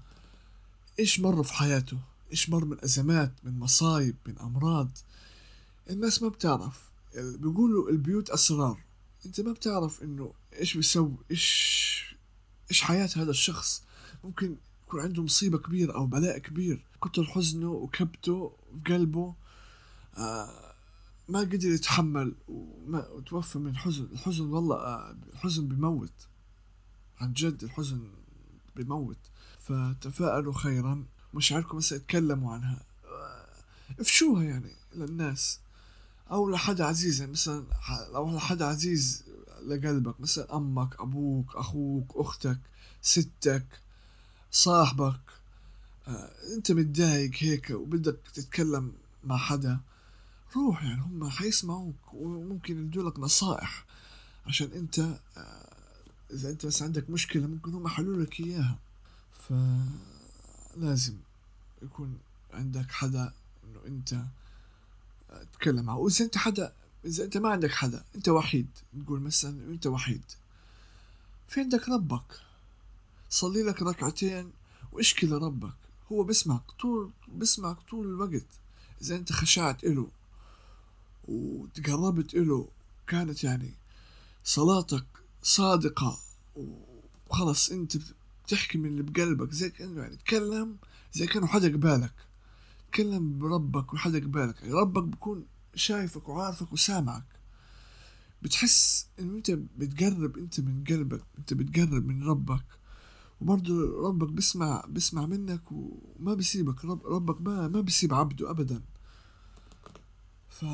إيش مر في حياته؟ إيش مر من أزمات من مصايب من أمراض؟ الناس ما بتعرف. بيقولوا البيوت أسرار. أنت ما بتعرف إنه إيش بيسوي إيش إيش حياة هذا الشخص. ممكن يكون عنده مصيبة كبيرة أو بلاء كبير. كتر حزنه وكبته في قلبه آه ما قدر يتحمل وما وتوفى من الحزن الحزن والله آه الحزن بموت عن جد الحزن بموت فتفاءلوا خيرا مشاعركم هسه اتكلموا عنها. افشوها يعني للناس. أو لحد عزيز يعني مثلا لو لحد عزيز لقلبك مثلا أمك أبوك أخوك أختك ستك صاحبك. آه، أنت متضايق هيك وبدك تتكلم مع حدا روح يعني هم حيسمعوك وممكن يدولك نصائح. عشان أنت آه، إذا أنت بس عندك مشكلة ممكن هم يحلوا لك إياها. فلازم يكون عندك حدا إنه أنت تتكلم معه. وإذا أنت حدا إذا أنت ما عندك حدا أنت وحيد. نقول مثلا أنت وحيد. في عندك ربك. صلي لك ركعتين واشكي لربك. هو بسمعك طول بسمعك طول الوقت. إذا أنت خشعت له وتقربت له كانت يعني صلاتك صادقة. وخلص أنت بتحكي من اللي بقلبك زي كأنه يعني تكلم زي كأنه حدا قبالك. تكلم بربك وحدا قبالك. يعني ربك بكون شايفك وعارفك وسامعك. بتحس انه أنت بتقرب أنت من قلبك أنت بتقرب من ربك. وبرضه ربك بسمع بسمع منك وما بيسيبك. رب ربك ما ما بيسيب عبده ابدا. ف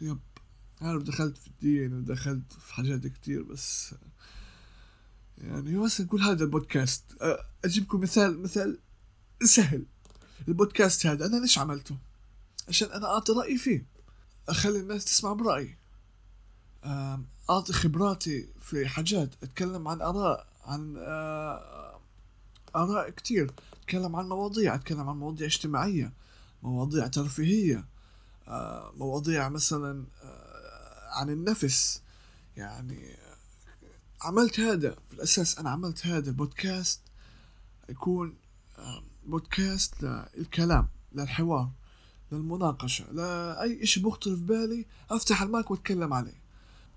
يب. عارف دخلت في الدين ودخلت في حاجات كتير بس يعني مثلا نقول هذا البودكاست. أجيبكم مثال مثال سهل. البودكاست هذا أنا ليش عملته؟ عشان أنا أعطي رأيي فيه. أخلي الناس تسمع برأيي. أعطي خبراتي في حاجات. أتكلم عن آراء عن آراء كتير. أتكلم عن مواضيع. أتكلم عن مواضيع اجتماعية مواضيع ترفيهية مواضيع مثلا عن النفس. يعني عملت هذا في الأساس أنا عملت هذا البودكاست يكون بودكاست للكلام للحوار للمناقشة لأي إشي بخطر في بالي أفتح المايك وأتكلم عليه.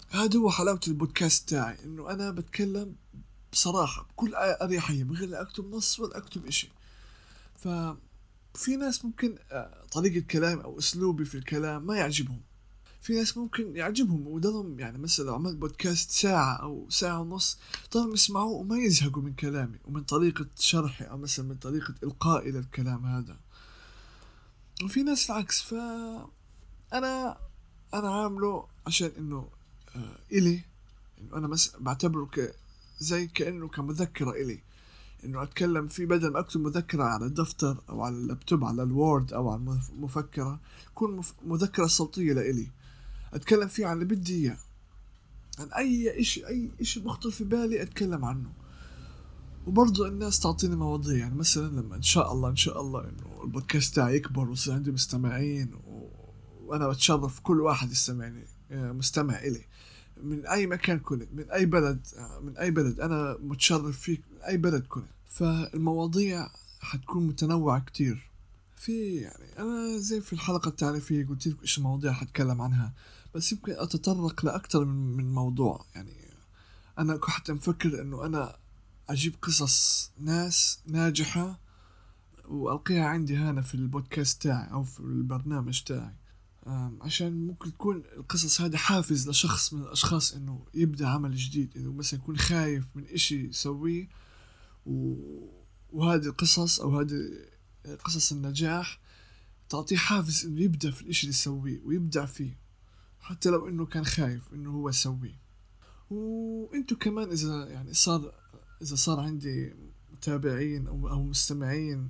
هذا هو حلاوة البودكاست تاعي إنه أنا بتكلم بصراحة بكل أريحية من غير لا أكتب نص ولا أكتب إشي. ففي ناس ممكن آه، طريقة كلامي أو أسلوبي في الكلام ما يعجبهم. في ناس ممكن يعجبهم وضلهم يعني مثلا لو عملت بودكاست ساعة أو ساعة ونص ضلهم يسمعوه وما يزهقوا من كلامي ومن طريقة شرحي أو مثلا من طريقة إلقائي للكلام هذا. وفي ناس العكس ف أنا أنا عامله عشان إنه آه إلي إنه أنا مثلا بعتبره ك زي كأنه كمذكرة إلي. إنه أتكلم فيه بدل ما أكتب مذكرة على الدفتر أو على اللابتوب على الوورد أو على المفكرة تكون مذكرة صوتية لإلي. أتكلم فيه عن اللي بدي إياه. عن أي إشي أي إشي بخطر في بالي أتكلم عنه. وبرضه الناس تعطيني مواضيع يعني مثلا لما إن شاء الله إن شاء الله إنه البودكاست تاعي يكبر ويصير عندي مستمعين و... وأنا بتشرف كل واحد يستمعني آه، مستمع إلي. من أي مكان كنت من أي بلد آه، من أي بلد أنا متشرف فيك من أي بلد كنت. فالمواضيع حتكون متنوعة كتير. في يعني أنا زي في الحلقة التعريفية قلت لكم إيش المواضيع حتكلم عنها. بس يمكن أتطرق لأكثر من موضوع يعني أنا حتى مفكر إنه أنا أجيب قصص ناس ناجحة وألقيها عندي هنا في البودكاست تاعي أو في البرنامج تاعي. عشان ممكن تكون القصص هذه حافز لشخص من الأشخاص إنه يبدأ عمل جديد إنه مثلا يكون خايف من إشي يسويه و... وهذه القصص أو هذه قصص النجاح تعطيه حافز إنه يبدأ في الإشي اللي يسويه ويبدع فيه. حتى لو إنه كان خايف إنه هو يسويه. وإنتو كمان إذا يعني صار إذا صار عندي متابعين أو أو مستمعين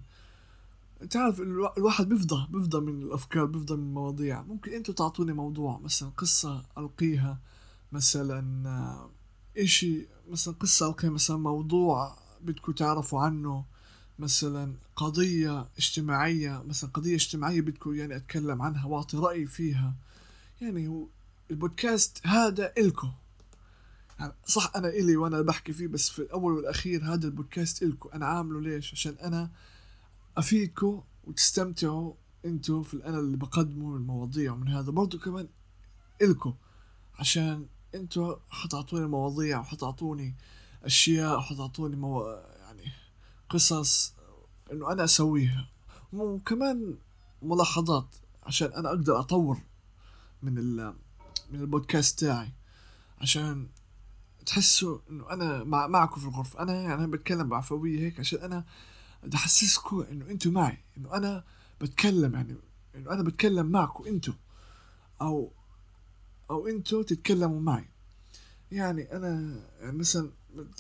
تعرف الواحد بيفضى بيفضى من الأفكار بيفضى من المواضيع. ممكن إنتو تعطوني موضوع مثلا قصة ألقيها مثلا إشي مثلا قصة ألقيها مثلا موضوع بدكم تعرفوا عنه مثلا قضية اجتماعية مثلا قضية اجتماعية بدكم يعني أتكلم عنها وأعطي رأيي فيها. يعني هو البودكاست هذا إلكو. يعني صح أنا إلي وأنا بحكي فيه بس في الأول والأخير هذا البودكاست إلكو. أنا عامله ليش؟ عشان أنا أفيدكم وتستمتعوا أنتوا في الأنا اللي بقدمه من المواضيع. ومن هذا برضو كمان إلكو. عشان أنتوا حتعطوني مواضيع وحتعطوني أشياء وحتعطوني مو... يعني قصص إنه أنا أسويها. وكمان ملاحظات عشان أنا أقدر أطور من ال من البودكاست تاعي. عشان تحسوا إنه أنا مع معكم في الغرفة. أنا يعني بتكلم بعفوية هيك عشان أنا بدي أحسسكم إنه أنتوا معي. إنه أنا بتكلم يعني إنه أنا بتكلم معكم أنتوا. أو أو أنتوا تتكلموا معي. يعني أنا يعني مثلا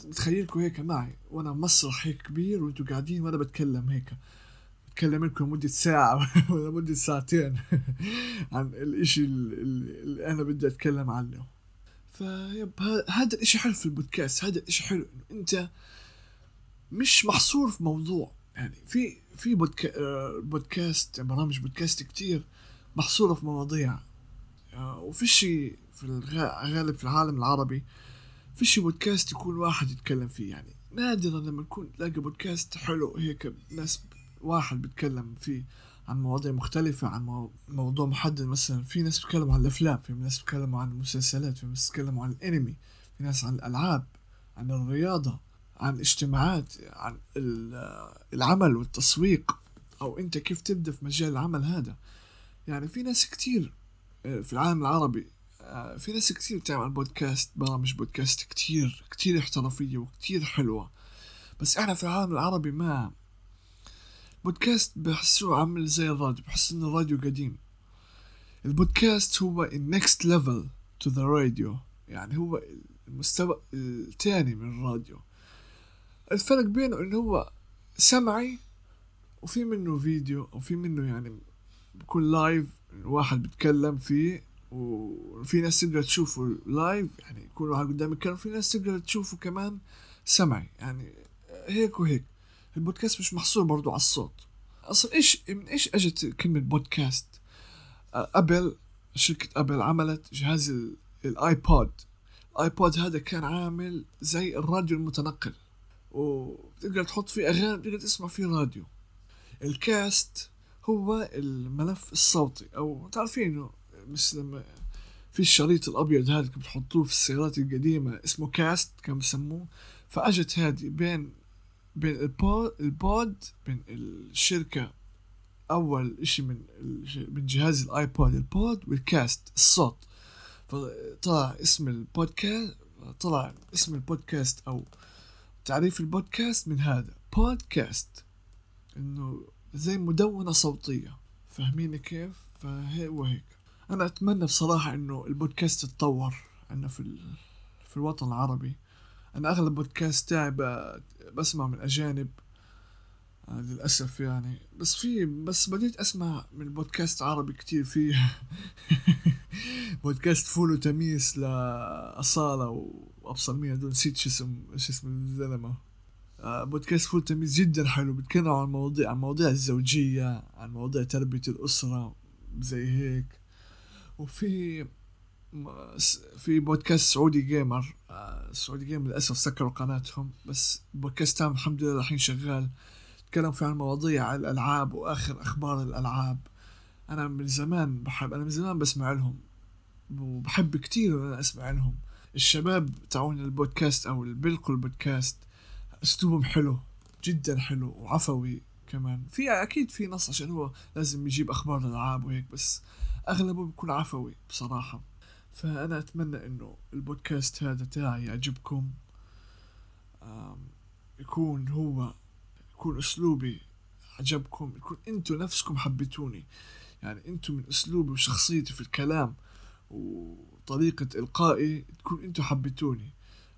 متخيلكم هيك معي. وأنا مسرح هيك كبير وأنتوا قاعدين وأنا بتكلم هيك. بتكلم لكم لمدة ساعة ولا مدة ساعتين عن الإشي اللي أنا بدي أتكلم عنه. فيب هذا الإشي حلو في البودكاست. هذا الإشي حلو إنه أنت مش محصور في موضوع. يعني في في بودكا آه، بودكاست برامج بودكاست كتير محصورة في مواضيع. آه، وفي شيء في الغالب في العالم العربي في شيء بودكاست يكون واحد يتكلم فيه. يعني نادرا لما يكون تلاقي بودكاست حلو هيك ناس واحد بيتكلم فيه عن مواضيع مختلفة عن موضوع محدد. مثلا في ناس بيتكلموا عن الأفلام في ناس بيتكلموا عن المسلسلات في ناس بيتكلموا عن الأنمي في ناس عن الألعاب عن الرياضة عن الاجتماعات عن العمل والتسويق. أو أنت كيف تبدأ في مجال العمل هذا؟ يعني في ناس كتير آه، في العالم العربي آه، في ناس كتير بتعمل بودكاست برامج بودكاست كتير كتير احترافية وكتير حلوة. بس إحنا في العالم العربي ما بودكاست بحسوه عامل زي الراديو بحس ان الراديو قديم. البودكاست هو ال next level to the radio يعني هو المستوى الثاني من الراديو. الفرق بينه إنه هو سمعي وفي منه فيديو وفي منه يعني بكون live واحد بيتكلم فيه وفي ناس تقدر تشوفه live يعني يكون واحد قدام الكاميرا وفي ناس تقدر تشوفه كمان سمعي يعني هيك وهيك. البودكاست مش محصور برضو على الصوت. أصلا إيش من إيش أجت كلمة بودكاست؟ أبل شركة أبل عملت جهاز ال iPod ال iPod هذا كان عامل زي الراديو المتنقل. وتقدر تحط فيه أغاني تقدر تسمع فيه راديو. ال cast هو الملف الصوتي. أو تعرفينه مثل لما في الشريط الأبيض هذا كنت بتحطوه في السيارات القديمة اسمه cast كانوا بسموه. فأجت هذه بين بين ال pod, ال pod بين الشركة أول إشي من من جهاز ال iPod ال pod وال cast الصوت. فطلع اسم البودكاست طلع اسم البودكاست أو تعريف البودكاست من هذا بودكاست. إنه زي مدونة صوتية. فاهمين كيف؟ فهي وهيك. أنا أتمنى بصراحة إنه البودكاست يتطور. عندنا في في الوطن العربي. أنا أغلب بودكاست تاعي بسمع من أجانب آه، للأسف يعني. بس في بس بديت أسمع من بودكاست عربي كتير في بودكاست فول وتميس لأصالة وأبصر مين دول نسيت شو اسم شو اسم الزلمة. آه، بودكاست فول تميس جدا حلو بيتكلموا عن مواضيع عن مواضيع الزوجية عن مواضيع تربية الأسرة زي هيك. وفي في بودكاست Saudi Gamer Saudi Gamer للأسف سكروا قناتهم بس بودكاست تام الحمد لله الحين شغال. تكلم في عن مواضيع الألعاب وآخر أخبار الألعاب. أنا من زمان بحب أنا من زمان بسمع لهم وبحب كتير أنا أسمع لهم. الشباب تاعون البودكاست أو بيلقوا البودكاست أسلوبهم حلو جدا حلو وعفوي كمان. في أكيد في نص عشان هو لازم يجيب أخبار الألعاب وهيك بس اغلبه بيكون عفوي بصراحة. فأنا أتمنى إنه البودكاست هذا تاعي يعجبكم. يكون هو يكون أسلوبي عجبكم يكون أنتوا نفسكم حبيتوني. يعني أنتوا من أسلوبي وشخصيتي في الكلام وطريقة إلقائي تكون أنتوا حبيتوني.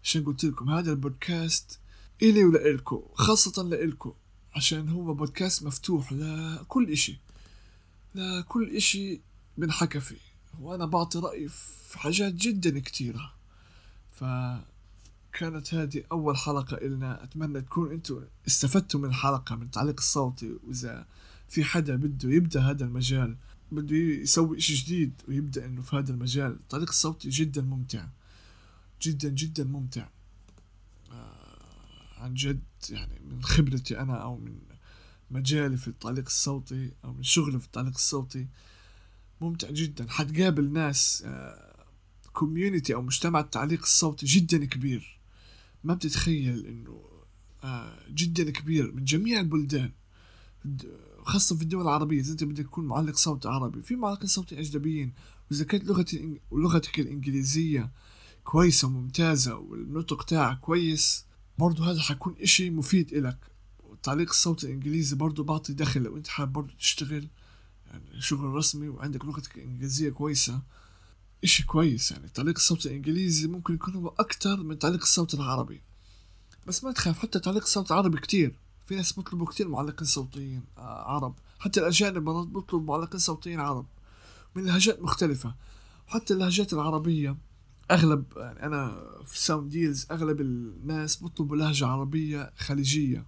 عشان قلت لكم هذا البودكاست إلي ولإلكو خاصة لإلكو عشان هو بودكاست مفتوح لكل إشي لكل إشي بنحكى فيه. وأنا بعطي رأيي في حاجات جدا كتيرة. ف كانت هذه أول حلقة إلنا. أتمنى تكون أنتم استفدتوا من الحلقة من التعليق الصوتي. وإذا في حدا بده يبدأ هذا المجال بده يسوي إشي جديد ويبدأ إنه في هذا المجال التعليق الصوتي جدا ممتع. جدا جدا ممتع. آه عن جد يعني من خبرتي أنا أو من مجالي في التعليق الصوتي أو من شغلي في التعليق الصوتي. ممتع جدا حتقابل ناس كوميونيتي آه أو مجتمع التعليق الصوتي جدا كبير. ما بتتخيل إنه آه جدا كبير من جميع البلدان. خاصة في الدول العربية إذا أنت بدك تكون معلق صوتي عربي في معلقين صوتي أجنبيين. وإذا كانت لغتي ولغتك الإنجليزية كويسة وممتازة والنطق تاعك كويس برضو هذا حيكون إشي مفيد إلك. والتعليق الصوتي الإنجليزي برضو بعطي دخل لو أنت حابب برضو تشتغل. يعني شغل رسمي وعندك لغتك الإنجليزية كويسة. إشي كويس يعني التعليق الصوتي الإنجليزي ممكن يكون هو أكتر من تعليق الصوت العربي. بس ما تخاف حتى تعليق الصوت العربي كتير. في ناس بيطلبوا كتير معلقين صوتيين آه عرب. حتى الأجانب مرات بيطلبوا معلقين صوتيين عرب. من لهجات مختلفة. وحتى اللهجات العربية أغلب يعني أنا في Sound Deals أغلب الناس بيطلبوا لهجة عربية خليجية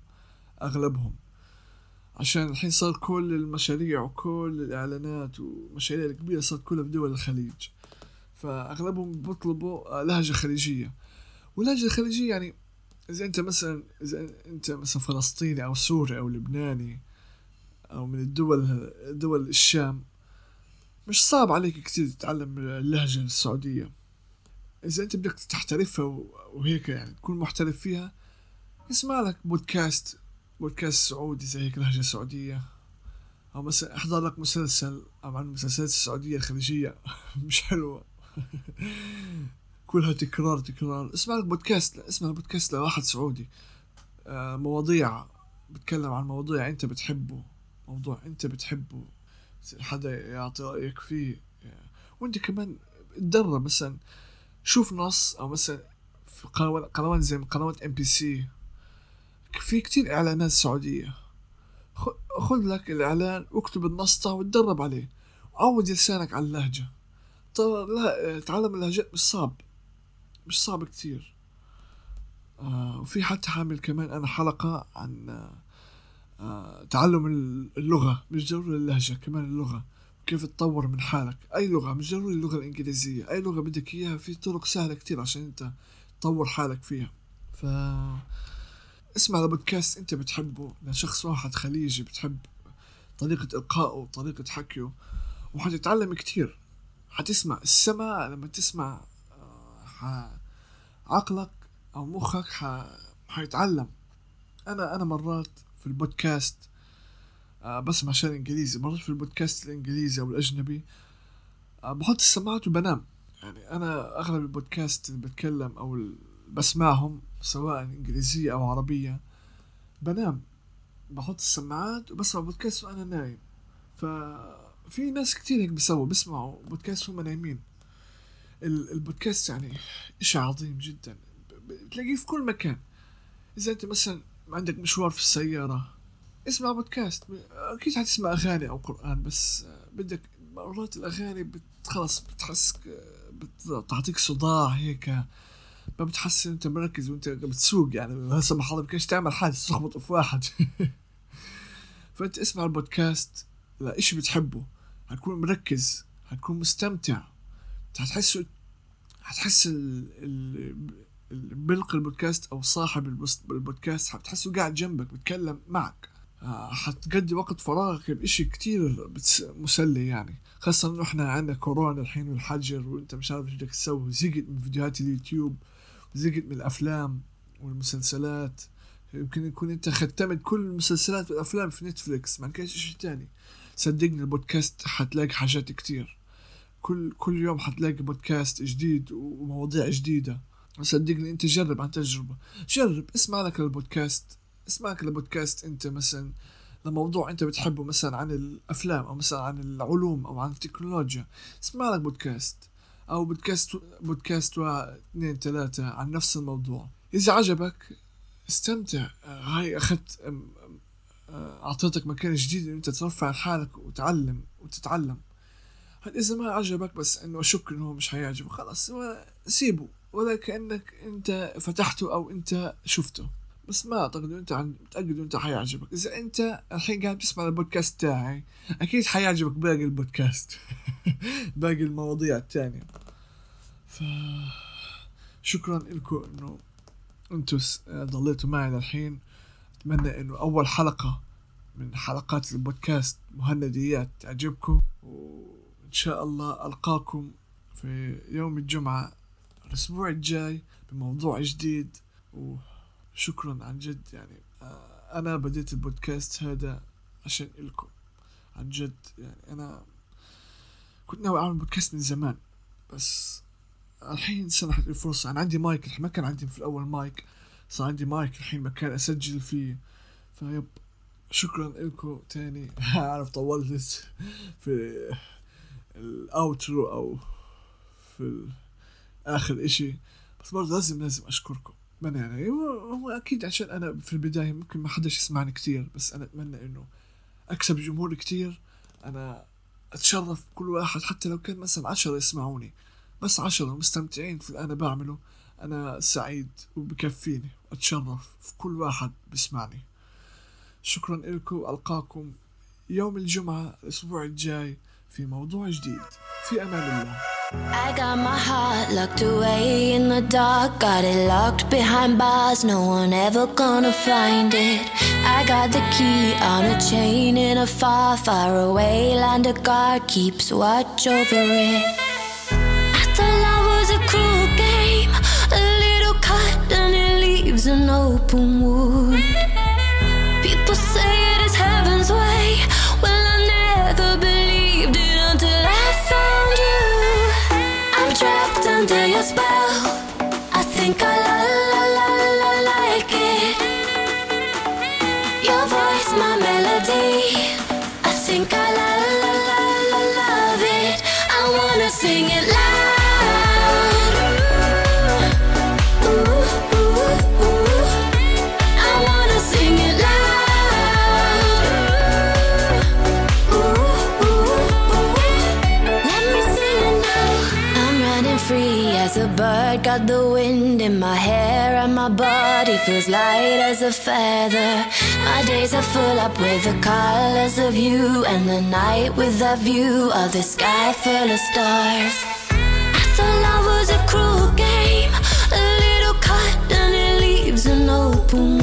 أغلبهم. عشان الحين صار كل المشاريع وكل الإعلانات والمشاريع الكبيرة صارت كلها بدول الخليج. فأغلبهم بيطلبوا لهجة خليجية. واللهجة الخليجية يعني إذا أنت مثلا إذا أنت مثلا فلسطيني أو سوري أو لبناني أو من الدول دول الشام مش صعب عليك كتير تتعلم اللهجة السعودية. إذا أنت بدك تحترفها وهيك يعني تكون محترف فيها اسمع لك بودكاست بودكاست سعودي زي هيك لهجة سعودية. أو مثلا أحضر لك مسلسل أو عن المسلسلات السعودية الخليجية. مش حلوة. كلها تكرار تكرار. اسمع لك بودكاست اسمع بودكاست لواحد سعودي. آه مواضيع. بتكلم عن مواضيع أنت بتحبه. موضوع أنت بتحبه. حدا يعطي رأيك فيه. وأنت كمان تدرب. مثلا شوف نص أو مثلا في قنوات زي قنوات MBC في كتير إعلانات سعودية. خذ لك الإعلان واكتب النص وتدرب عليه. عود لسانك على اللهجة. طبعا لا تعلم اللهجات مش صعب. مش صعب كتير. آه وفي حتى حامل كمان أنا حلقة عن آه تعلم اللغة مش ضروري اللهجة كمان اللغة. كيف تطور من حالك. أي لغة مش ضروري اللغة الإنجليزية. أي لغة بدك إياها في طرق سهلة كتير عشان أنت تطور حالك فيها. ف اسمع لبودكاست أنت بتحبه. لشخص واحد خليجي بتحب طريقة إلقائه وطريقة حكيه وحتتعلم كتير. حتسمع السمع لما تسمع عقلك أو مخك. حيتعلم. أنا أنا مرات في البودكاست آه بسمع عشان إنجليزي. مرات في البودكاست الإنجليزي أو الأجنبي آه بحط السماعات وبنام. يعني أنا أغلب البودكاست اللي بتكلم اللي بسمعهم سواء إنجليزية أو عربية. بنام بحط السماعات وبسمع بودكاست وأنا نايم. ففي ناس كتير هيك بيسووا بيسمعوا بودكاست وهم نايمين. البودكاست يعني إشي عظيم جدا. بتلاقيه في كل مكان. إذا أنت مثلا عندك مشوار في السيارة اسمع بودكاست. أكيد حتسمع أغاني أو قرآن بس بدك مرات الأغاني خلص بتحس بتعطيك صداع هيك. ما بتحس انت مركز وانت بتسوق يعني لا سمح الله بكيش تعمل حادث تخبط في واحد. فانت اسمع البودكاست لإشي بتحبه؟ حتكون مركز حتكون مستمتع. هتحس هتحس ال بلق البودكاست أو صاحب البودكاست هتحسه قاعد جنبك بيتكلم معك. حتقضي وقت فراغك بإشي كتير مسلي يعني. خاصة إنه إحنا عندنا كورونا الحين والحجر وإنت مش عارف إيش بدك تسوي زهقت من فيديوهات اليوتيوب. زهقت من الأفلام والمسلسلات. يمكن يكون أنت ختمت كل المسلسلات والأفلام في نتفليكس ما كانش اشي تاني. صدقني البودكاست حتلاقي حاجات كتير. كل كل يوم حتلاقي بودكاست جديد ومواضيع جديدة. صدقني أنت جرب عن تجربة. جرب اسمع لك البودكاست. اسمع لك البودكاست أنت مثلا لموضوع أنت بتحبه مثلا عن الأفلام أو مثلا عن العلوم أو عن التكنولوجيا. اسمع لك بودكاست. أو بودكاست بودكاست اثنين ثلاثة عن نفس الموضوع. إذا عجبك استمتع. هاي أخذت أعطيتك مكان جديد إن أنت ترفع حالك وتعلم وتتعلم. هل إذا ما عجبك بس إنه أشك إنه مش حيعجبه خلاص سيبه. ولا كأنك أنت فتحته أو أنت شفته. بس ما أعتقد أنت عن متأكد أنت حيعجبك. إذا أنت الحين قاعد تسمع البودكاست تاعي أكيد حيعجبك باقي البودكاست. باقي المواضيع التانية. ف شكرا لكم إنه أنتوا ضليتوا معي للحين. أتمنى إنه أول حلقة من حلقات البودكاست مهنديات تعجبكم. وإن شاء الله ألقاكم في يوم الجمعة الأسبوع الجاي بموضوع جديد. وشكرا عن جد يعني آه، أنا بديت البودكاست هذا عشان إلكم. عن جد يعني أنا كنت ناوي أعمل بودكاست من زمان بس الحين سمحت لي الفرصة. أنا عندي مايك ما كان عندي في الأول مايك صار عندي مايك الحين مكان أسجل فيه. طيب شكرا لكم تاني. عارف طولت في ال outro أو في آخر إشي بس برضه لازم لازم أشكركم. من يعني هو أكيد عشان أنا في البداية ممكن ما حدش يسمعني كتير بس أنا أتمنى إنه أكسب جمهور كتير. أنا أتشرف بكل واحد حتى لو كان مثلا عشرة يسمعوني بس عشرة مستمتعين في اللي أنا بعمله. أنا سعيد وبكفيني أتشرف في كل واحد بيسمعني. شكرا لكم ألقاكم يوم الجمعة الأسبوع الجاي في موضوع جديد. في أمان الله. I got my heart locked away in the dark. Got it locked behind bars. No one ever gonna find it. I got the key on a chain in a far, far away land A guard keeps watch over it. I thought love was a cruel game. A little cut and it leaves an open wound think I got the wind in my hair, and my body feels light as a feather. My days are full up with the colors of you, and the night with the view of the sky full of stars. I thought love was a cruel game, a little cut, and it leaves an open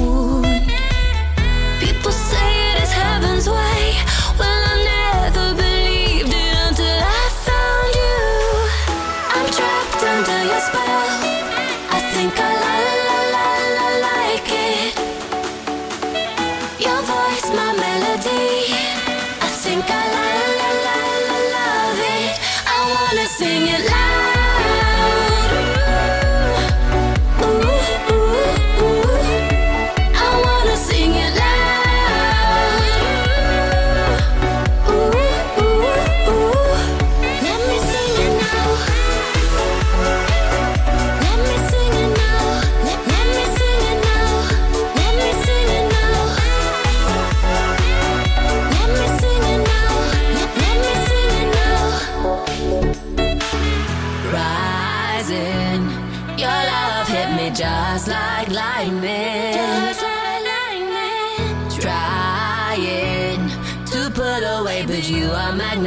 sing it loud.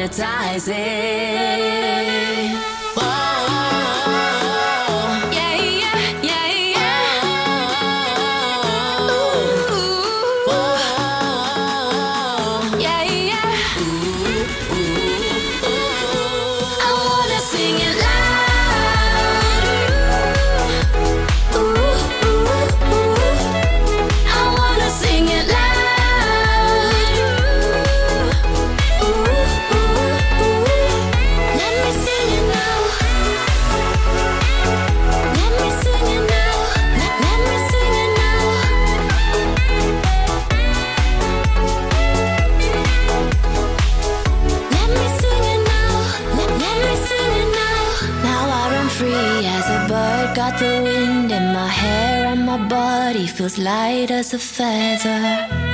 hypnotizing. Feels light as a feather.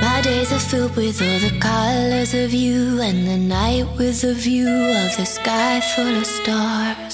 My days are filled with all the colors of you and the night with a view of the sky full of stars.